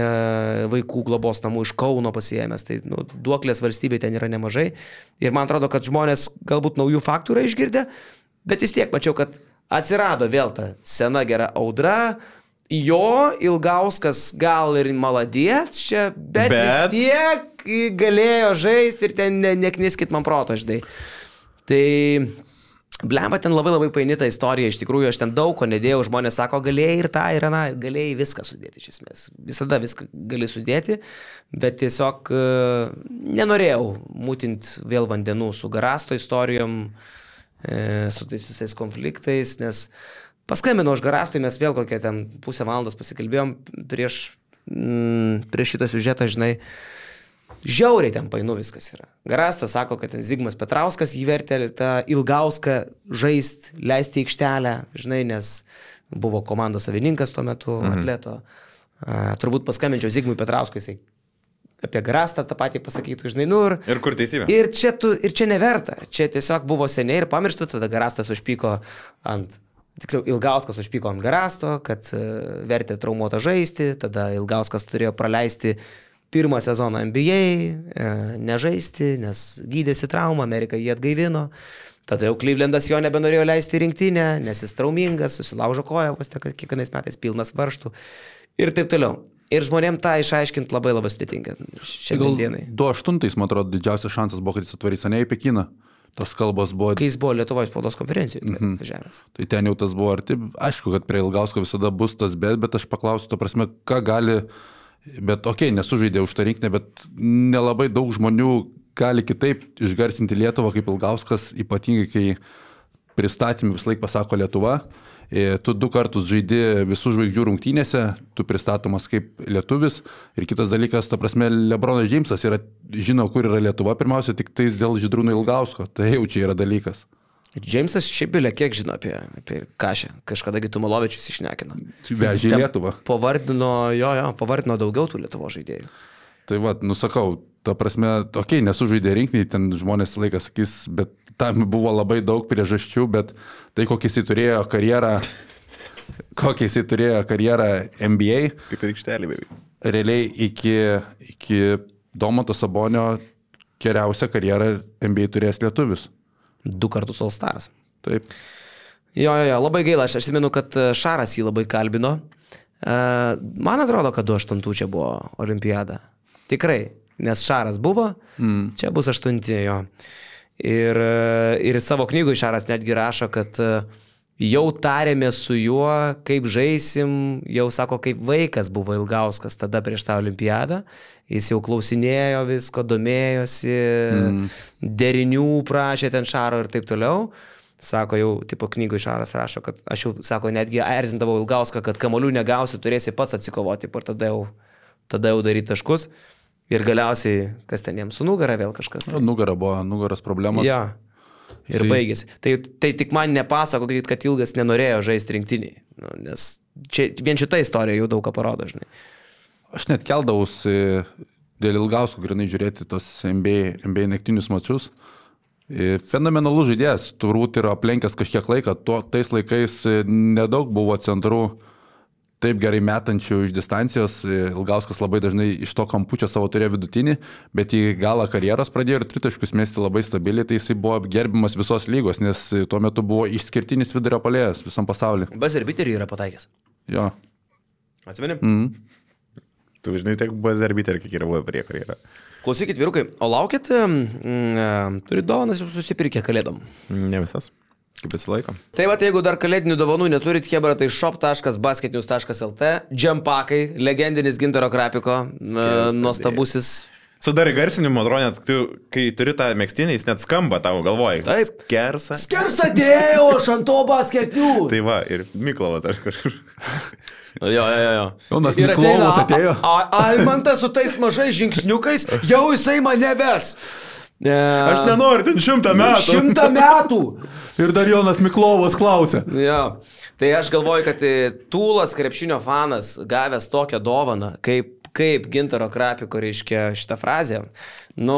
vaikų globos namų iš Kauno pasijėmęs. Tai nu, duoklės valstybė ten yra nemažai. Ir man atrodo, kad žmonės galbūt naujų faktų yra išgirdę, bet vis tiek mačiau, kad atsirado vėl ta sena gera audra. Jo Ilgauskas gal ir maladėts čia, bet, bet vis tiek galėjo žaisti ir ten ne, nekniskit man proto, žinai. Tai Blemba ten labai labai painita istorija, iš tikrųjų aš ten daug ko nedėjau, žmonės sako, galėjai ir tą, ir aną, galėjai viską sudėti iš esmės. Visada viską gali sudėti, bet tiesiog uh, nenorėjau mūtinti vėl vandenų su garasto istorijom. Uh, su tais visais konfliktais, nes paskambinau aš garastui, mes vėl kokią ten pusę valandos pasikalbėjom prieš, mm, prieš šitą siužetą, žinai, žiauriai ten painu viskas yra. Garastas sako, kad ten Zigmas Petrauskas jį vertė tą ilgauską žaist, leisti aikštelę, žinai, nes buvo komandos savininkas tuo metu, mhm. atleto. A, turbūt paskambinčiau Zigmui Petrauskui, jisai apie grastą tą patį pasakytų, žinai, nu ir... Ir kur teisybė? Ir čia, tu, ir čia neverta, čia tiesiog buvo seniai ir pamiršta, tada grastas užpyko ant tiksliau, Ilgauskas užpyko ant Garasto, kad e, vertė traumuotą žaisti, tada Ilgauskas turėjo praleisti pirmą sezoną NBA, e, nežaisti, nes gydėsi traumą, Amerika jį atgaivino. Tada jau Klyvlendas jo nebenorėjo leisti rinktinę, nes jis traumingas, susilaužo koją, vos tik kiekvienais metais pilnas varštų ir taip toliau. Ir žmonėm tą išaiškinti labai labai sudėtinga šiandien dienai. 2.8, man atrodo, didžiausias šansas buvo, kad jis atvarys ne į Pekiną. Tos kalbos buvo... Kai jis buvo Lietuvos spaudos konferencijoje mm -hmm. važiavęs. Tai ten jau tas buvo arti. Aišku, kad prie Ilgausko visada bus tas bet, bet aš paklausiu, to prasme, ką gali... Bet okei, okay, nesužaidė už tą rinkinį, bet nelabai daug žmonių gali kitaip išgarsinti Lietuvą kaip Ilgauskas, ypatingai kai pristatymį visą laiką pasako Lietuva. E, tu du kartus žaidži visų žvaigždžių rungtynėse, tu pristatomas kaip lietuvis. Ir kitas dalykas, ta prasme, Lebronas Džeimsas yra, žino, kur yra Lietuva, pirmiausia, tik tais dėl Židrūno Ilgausko. Tai jau čia yra dalykas. Džeimsas šiaip bilė kiek žino apie, apie kažę. Kažkadagi Tumalovičius išnekino. Vežė Lietuvą. Pavardino, jo, jo, pavardino daugiau tų Lietuvo žaidėjų. Tai vad, nusakau, ta prasme, okei, okay, nesužaidė rinkiniai, ten žmonės laikas sakys, bet tam buvo labai daug priežasčių, bet tai kokį jisai turėjo karjerą, kokį jisai turėjo karjerą NBA. Kaip ir aikštelį, beveik. Realiai iki, iki Domoto Sabonio geriausią karjerą NBA turės lietuvis. Du kartus All Stars. Taip. Jo, jo, jo, labai gaila, aš atsimenu, kad e, Šaras jį labai kalbino. E, man atrodo, kad 2-8 čia buvo olimpiada. Tikrai, nes Šaras buvo, mm. čia bus 8 jo. Ir, ir savo knygoje Šaras netgi rašo, kad e, jau tarėme su juo, kaip žaisim, jau sako, kaip vaikas buvo Ilgauskas tada prieš tą olimpiadą. Jis jau klausinėjo visko, domėjosi, mm. derinių prašė ten Šaro ir taip toliau. Sako, jau tipo knygoje Šaras rašo, kad aš jau, sako, netgi erzindavau Ilgauską, kad kamolių negausi, turėsi pats atsikovoti ir tada jau, tada jau daryti taškus. Ir galiausiai, kas ten jiems su nugara vėl kažkas. Tai. Nugara buvo, nugaros problema. Ja. Ir Jisai... baigėsi. Tai, tai tik man nepasakokit, kad ilgas nenorėjo žaisti rinktiniai. Nu, nes čia, vien šitą istoriją jau daug ką parodo, žinai. Aš net keldavausi dėl ilgausko grinai žiūrėti tos NBA, NBA naktinius mačius. Fenomenalus žaidėjas, turbūt yra aplenkęs kažkiek laiko, tuo, tais laikais nedaug buvo centrų taip gerai metančių iš distancijos. Ilgauskas labai dažnai iš to kampučio savo turėjo vidutinį, bet į galą karjeros pradėjo ir tritaškus mesti labai stabiliai, tai jisai buvo gerbiamas visos lygos, nes tuo metu buvo išskirtinis vidurio palėjas visam pasauliu. Bazerbiteriui yra pataikęs. Jo. Atsimeni? Mm. Tu žinai, tiek bazerbiterių, kiek yra buvę prie karjerą. Klausykit, vyrukai, o laukit, mm, turi dovanas susipirkę kalėdom? Ne visas. Kaip visą laiką. Tai va, jeigu dar kalėdinių dovanų neturit, Hebra, tai shop.basketnews.lt, džempakai, legendinis Gintaro Krapiko, nuostabusis. Su dar įgarsinimu, atrodo, net tu, kai turi tą mėgstinį, jis net skamba tavo galvoj. Taip. Skersa. Skersa dėjo, šanto basketnių. tai va, ir Miklovas aš kažkur. Jo, jo, jo. jo. Jonas Miklovas atėjo. Almantas su tais mažais žingsniukais, jau jisai mane ves. Ne. Aš nenoriu ten šimtą metų. Šimtą metų. Ir dar Jonas Miklovas klausė. Ja. Tai aš galvoju, kad e, Tūlas krepšinio fanas, gavęs tokią dovaną, kaip, kaip Gintaro Krapiko reiškia šitą frazę, nu,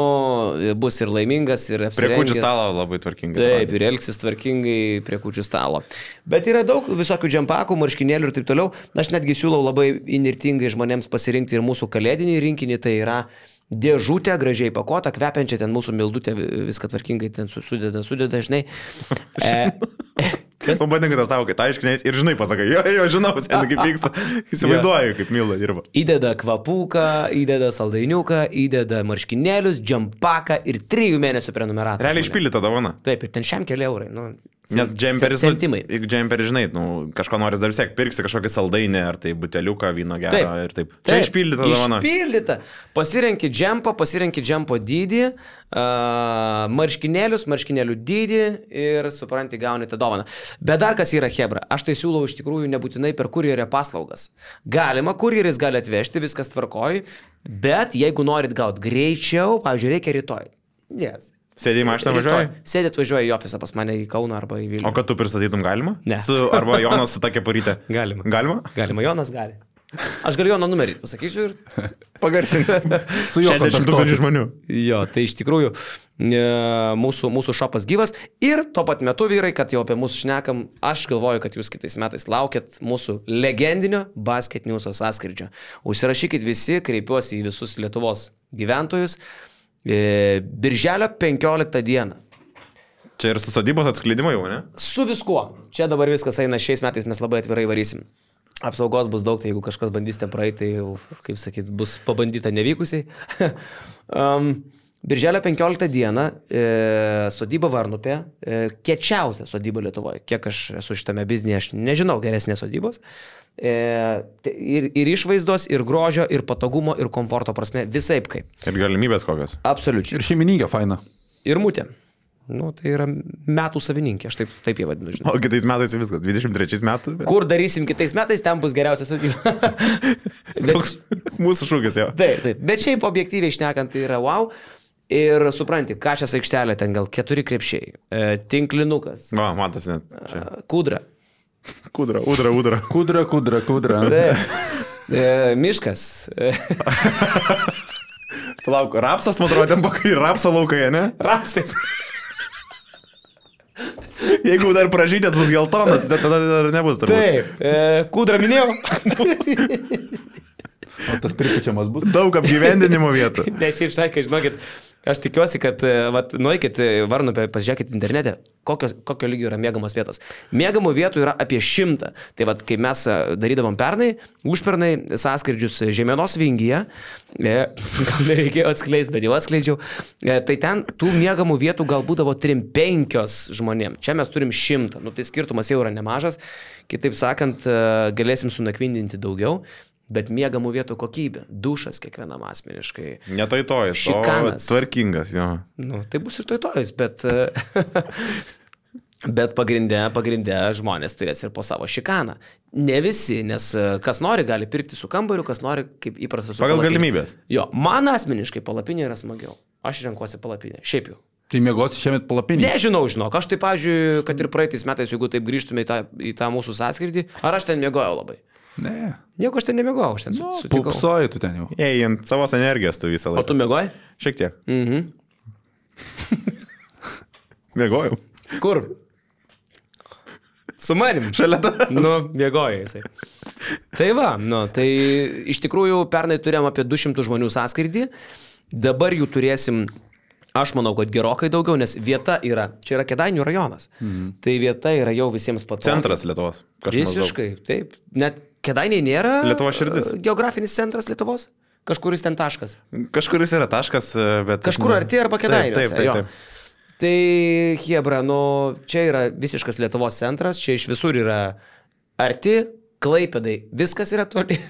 bus ir laimingas, ir apsirengęs. Prie kučių stalo labai tvarkingai. Taip, ir elgsis tvarkingai prie kučių stalo. Bet yra daug visokių džempakų, marškinėlių ir taip toliau. Aš netgi siūlau labai inirtingai žmonėms pasirinkti ir mūsų kalėdinį rinkinį, tai yra dėžutę gražiai pakuotą, kvepiančią ten mūsų mildutę, viską tvarkingai ten sudeda, sudeda, žinai. E, man patinka tas tavo, kai tai aiškinai ir žinai, pasakai, jo, jo, žinau, seniai kaip vyksta. Įsivaizduoju, kaip Mila dirba. Įdeda kvapuką, įdeda saldainiuką, įdeda marškinėlius, džempaką ir trijų mėnesių prenumeratą. Realiai išpildyta dovana. Taip, ir ten šiam keli eurai. Nu, Nes džemperis, nu, centimai. jeigu džemperis, žinai, nu, kažko nori dar vis tiek, pirksi kažkokį saldainį ar tai buteliuką vyno gerą Taip. ir taip. Čia išpildyta dovana. Išpildyta. Pasirenki džempą, pasirenki džempo dydį, uh, marškinėlius, marškinėlių dydį ir supranti, gauni tą dovaną. Bet dar kas yra Hebra, aš tai siūlau iš tikrųjų nebūtinai per kurjerio paslaugas. Galima, kurjeris gali atvežti, viskas tvarkoj, bet jeigu norit gauti greičiau, pavyzdžiui, reikia rytoj. Yes. Sėdėjai mašiną važiuoji? Sėdėt važiuoji į ofisą pas mane į Kauną arba į Vilnių. O kad tu pristatytum galima? Ne. Su, arba Jonas su tokia parytė? Galima. Galima? Galima, Jonas gali. Aš galiu jo numerį, pasakysiu ir... Pagarsinti. Su juo 60 tūkstančių žmonių. Jo, tai iš tikrųjų e, mūsų, mūsų šopas gyvas ir tuo pat metu vyrai, kad jau apie mūsų šnekam, aš galvoju, kad jūs kitais metais laukiat mūsų legendinio basket newso sąskrydžio. Užsirašykit visi, kreipiuosi į visus Lietuvos gyventojus. E, Birželio 15 dieną. Čia ir su sodybos atskleidimu jau, ne? Su viskuo. Čia dabar viskas eina, šiais metais mes labai atvirai varysim. Apsaugos bus daug, tai jeigu kažkas bandysite praeiti, tai jau, kaip sakyt, bus pabandyta nevykusiai. um, Birželio 15 dieną e, sodyba Varnupė, e, kiečiausia sodyba Lietuvoje. Kiek aš esu šitame biznėje, aš nežinau geresnės sodybos. E, te- ir, ir išvaizdos, ir grožio, ir patogumo, ir komforto prasme, visai kaip. Ir galimybės kokios. Absoliučiai. Ir šeimininkė faina. Ir mūtė. Nu, tai yra metų savininkė, aš taip, taip jį vadinu, žinai. O kitais metais viskas. 23 metų. Bet... Kur darysim kitais metais, ten bus geriausia sodyba. Bet- Toks mūsų šūkis jo. Taip, taip. Bet šiaip objektyviai išnekant, tai yra wow. Ir supranti, ką šias aikštelė ten gal keturi krepšiai, e, tinklinukas, Va, matosi net. Čia. e, kudra, Kudra, udra, udra. Kudra, kudra, kudra. e, miškas, e, Palauk, rapsas, man atrodo, ten pakai rapsą laukai, ne? rapsais. Jeigu dar pražydės bus geltonas, tai tada dar nebus. turbūt. Taip, e, kudra minėjau. O tas pripučiamas bus. Daug apgyvendinimo vietų. Ne, šiaip sakė, žinokit, aš tikiuosi, kad, e, vat, nueikit e, Varnupę, pažiūrėkit internete, kokios, kokio lygio yra mėgamos vietos. Mėgamų vietų yra apie šimtą. Tai vad, kai mes e, darydavom pernai, užpernai sąskridžius Žemėnos vingyje, gal nereikėjo atskleisti, bet jau atskleidžiau, tai ten tų mėgamų vietų gal būdavo 3-5 žmonėm. Čia mes turim šimtą. Nu, tai skirtumas jau yra nemažas. Kitaip sakant, galėsim sunakvindinti daugiau. Bet mėgamų vietų kokybė, dušas kiekvienam asmeniškai. Ne tai tojas. Šikanas. Tvarkingas, jo. Nu, tai bus ir toitojus, bet, e, bet pagrindė, pagrindė žmonės turės ir po savo šikaną. Ne visi, nes e, kas nori, gali pirkti su kambariu, kas nori, kaip įprasta su Pagal palapine. galimybės. Jo, man asmeniškai palapinė yra smagiau. Aš renkuosi palapinę. Šiaip jau. Tai mėgosi šiemet palapinį. Nežinau, žinok, aš tai, pavyzdžiui, kad ir praeitais metais, jeigu taip grįžtume į tą, į tą mūsų sąskridį, ar aš ten mėgojau labai? Ne. Nieko aš ten nemėgojau, aš ten su, sutikau. Pupsoji tu ten jau. Jei, ant savos energijos tu visą O laiką. tu mėgojai? Šiek tiek. Mhm. Mėgojau. Kur? Su manim. Šalia to. Nu, mėgoja jisai. Tai va, nu, tai iš tikrųjų pernai turėjom apie 200 žmonių sąskridį, dabar jų turėsim, aš manau, kad gerokai daugiau, nes vieta yra, čia yra Kedainių rajonas. Mhm. Tai vieta yra jau visiems patogi. Centras Lietuvos. Kažkur maždaug. Visiškai, taip. Net Kedainiai nėra. Lietuvos širdis. e, Geografinis centras Lietuvos. Kažkuris ten taškas. Kažkuris yra taškas, bet... Kažkur arti arba Kedainiuose. Taip, taip, taip. taip. Tai Hebra, nu, čia yra visiškas Lietuvos centras, čia iš visur yra arti, klaipėdai, viskas yra toli.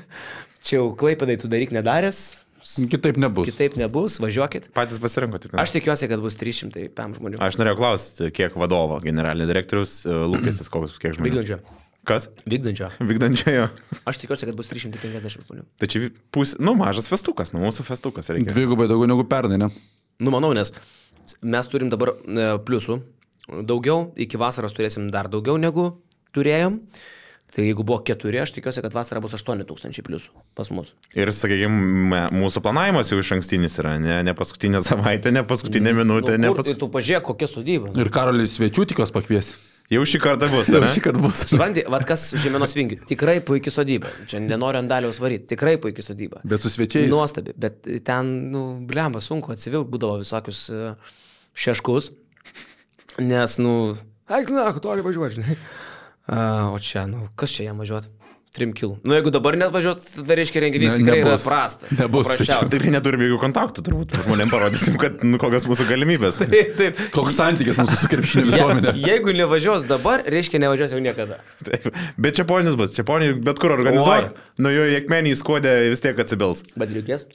Čia jau klaipėdai tu daryk nedaręs, Kitaip nebus. kitaip nebus, važiuokit. Patys pasirinkote. Aš tikiuosi, kad bus 300 pam žmonių. Aš norėjau klausti, kiek vadovo, generalinio direktorius, e, lūkestis koks, kiek žmonių. Vykdančio. Kas? Vykdančio. Vykdančiojo. Aš tikiuosi, kad bus 350 žmonių. Tai čia pusė, nu, mažas festukas, nu, mūsų festukas reikia. Dvigubai daugiau negu pernai, ne? Nu, manau, nes mes turim dabar e, pliusų daugiau, iki vasaros turėsim dar daugiau negu turėjom. Tai jeigu buvo keturi, aš tikiuosi, kad vasarą bus 8 tūkstančiai pliusų pas mus. Ir, sakykime, mūsų planavimas jau iš ankstinis yra, ne, ne paskutinė savaitė, ne paskutinė minutė, nu, ne kur, pas... tai tu pažiūrėk, kokia sodyba. Ir karalius svečių tikiuosi pakvies. Jau šį kartą bus, Jau šį kartą bus. Supranti, vad kas žemėnos vingių. Tikrai puikia sodyba. Čia nenoriu ant daliaus varyti. Tikrai puikia sodyba. Bet su svečiais. Nuostabi. Bet ten, nu, blemba, sunku atsivilk, būdavo visokius e, šeškus. Nes, nu, ai, na, toli važiuoji, žinai. A, o čia, nu, kas čia jam važiuoti? Trim kilų. Nu, jeigu dabar net važiuos, tada reiškia renginys Ne- tikrai yra nebus. prastas. Nebus. Tikrai neturime jokių kontaktų, turbūt. Žmonėms parodysim, kad, nu, kokios mūsų galimybės. Taip, taip. Koks santykis mūsų su krepšinio visuomenė. Je, jeigu nevažiuos dabar, reiškia nevažiuos jau niekada. Taip. Bet čia ponis bus, čia ponis bet kur organizuoja. Nu, jo jėkmenį įskodė vis tiek atsibils. Bet reikės.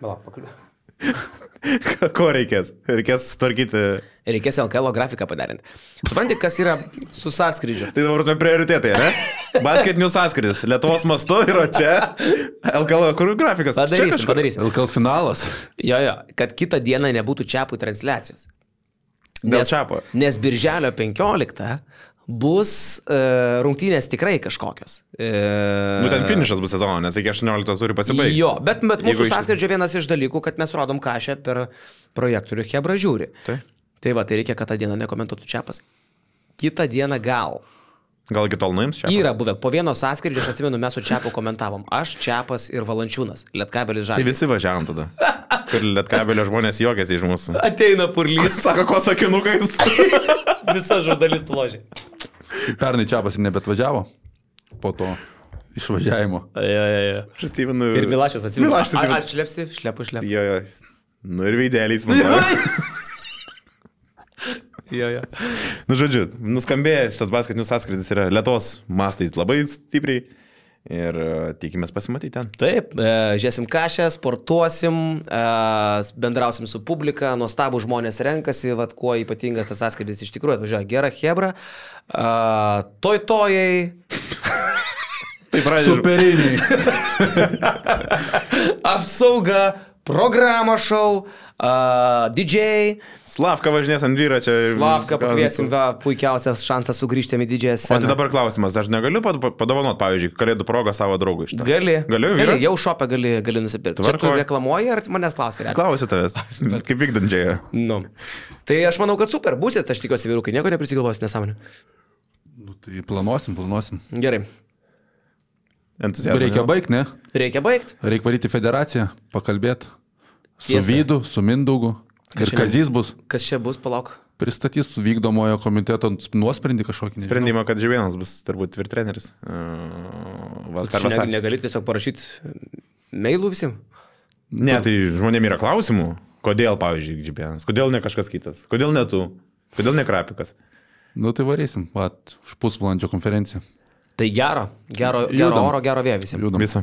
Palauk, pakalbėk. Ko reikės? Reikės sutvarkyti. Reikės LKL grafiką padarinti. Supranti, kas yra su sąskrydžiu? Tai dabar mes prioritetai, ne? Basketinių sąskridis. Lietuvos mastu yra čia. LKL, kur grafikas? Padarysim, padarysim. LKL finalas. Jo, jo, kad kitą dieną nebūtų čiapų transliacijos. Dėl čiapo. Nes birželio 15 bus e, rungtynės tikrai kažkokios. E, Nu, ten finišas bus sezono, nes iki 18 turi pasibaigti. Jo, bet, bet mūsų iš- sąskrydžio vienas iš dalykų, kad mes rodom kažę per projektorių Hebra žiūri. Tai. Tai va, tai reikia, kad tą dieną nekomentuotų Čiapas. Kitą dieną gal. Gal iki tol nuims čia? Yra buvę, po vieno sąskrydžio, aš atsimenu, mes su Čiapu komentavom. Aš, Čiapas ir Valančiūnas. Lietkabelis Tai žalias. visi važiavam tada. Kur lietkabelio žmonės juokiasi iš mūsų. Ateina purlys, Sako, ko sakinukais. visa žurnalistų ložė. Pernai Čiapas ir nebetvažiavo po to išvažiavimo. Ja, ja, ja. Aš atsimenu. Ir Milašius atsimenu. Milašius atsimenu. Ar šlepsi? Šlepu, šlepu. Jo, jo. Nu ir veideliais man. sako. Jo, jo. Nu, žodžiu, nuskambėjęs šitas basketinius sąskrydis yra Lietuvos mastais labai stipriai. Ir e, tikimės pasimatyti ten. Taip, e, žiūrėsim kažę, sportuosim, e, bendrausim su publika, nuostabų žmonės renkasi, vad kuo ypatingas tas sąskrydis iš tikrųjų atvažiuoja gera Hebra, toj tojai, Tai pradėjau. Superiniai. apsauga, programa šou, uh, DJ, Slavka važinės ant dviračio. ir- Slavka pakviesim, va, puikiausias šansas sugrįžti į didžiąją O tai sceną. dabar klausimas, aš negaliu pad- padovanot, pavyzdžiui, kalėdų progą savo draugui iš to. Gali, Galiu, gali, vyra? jau šopę gali, gali nusipirkti. Čia tu reklamuoji ar manęs klausi? realiai? Klausiu tavęs, kaip vykdančiai. Nu. Tai aš manau, kad super, būsit, aš tikiuosi, vyrukai, nieko neprisigalvos nesąmonė. Nu, tai planuosim, planuosim. Gerai, Entuzijazmas. Reikia baigti, ne? reikia baigti. Reikia varyti federaciją, pakalbėti. Su Tiesa. Vydu, su Mindaugu. Ir šiandien- Kazys bus. Kas čia bus, palauk. Pristatys vykdomojo komiteto nuosprendį kažkokį. Sprendimą, kad Živienas bus turbūt tvirtreneris. Uh, Čia vasarą. ne, negali tiesiog parašyti mailų visiems. Ne, tai žmonėm yra klausimų. Kodėl, pavyzdžiui, Živienas? Kodėl ne kažkas kitas? Kodėl ne tu? Kodėl ne Krapikas? Nu tai varysim, pat, už pusvalandžio konferenciją. Tai gero, gero, gero Judam. oro, gero vėjo visiems. Judam. Viso.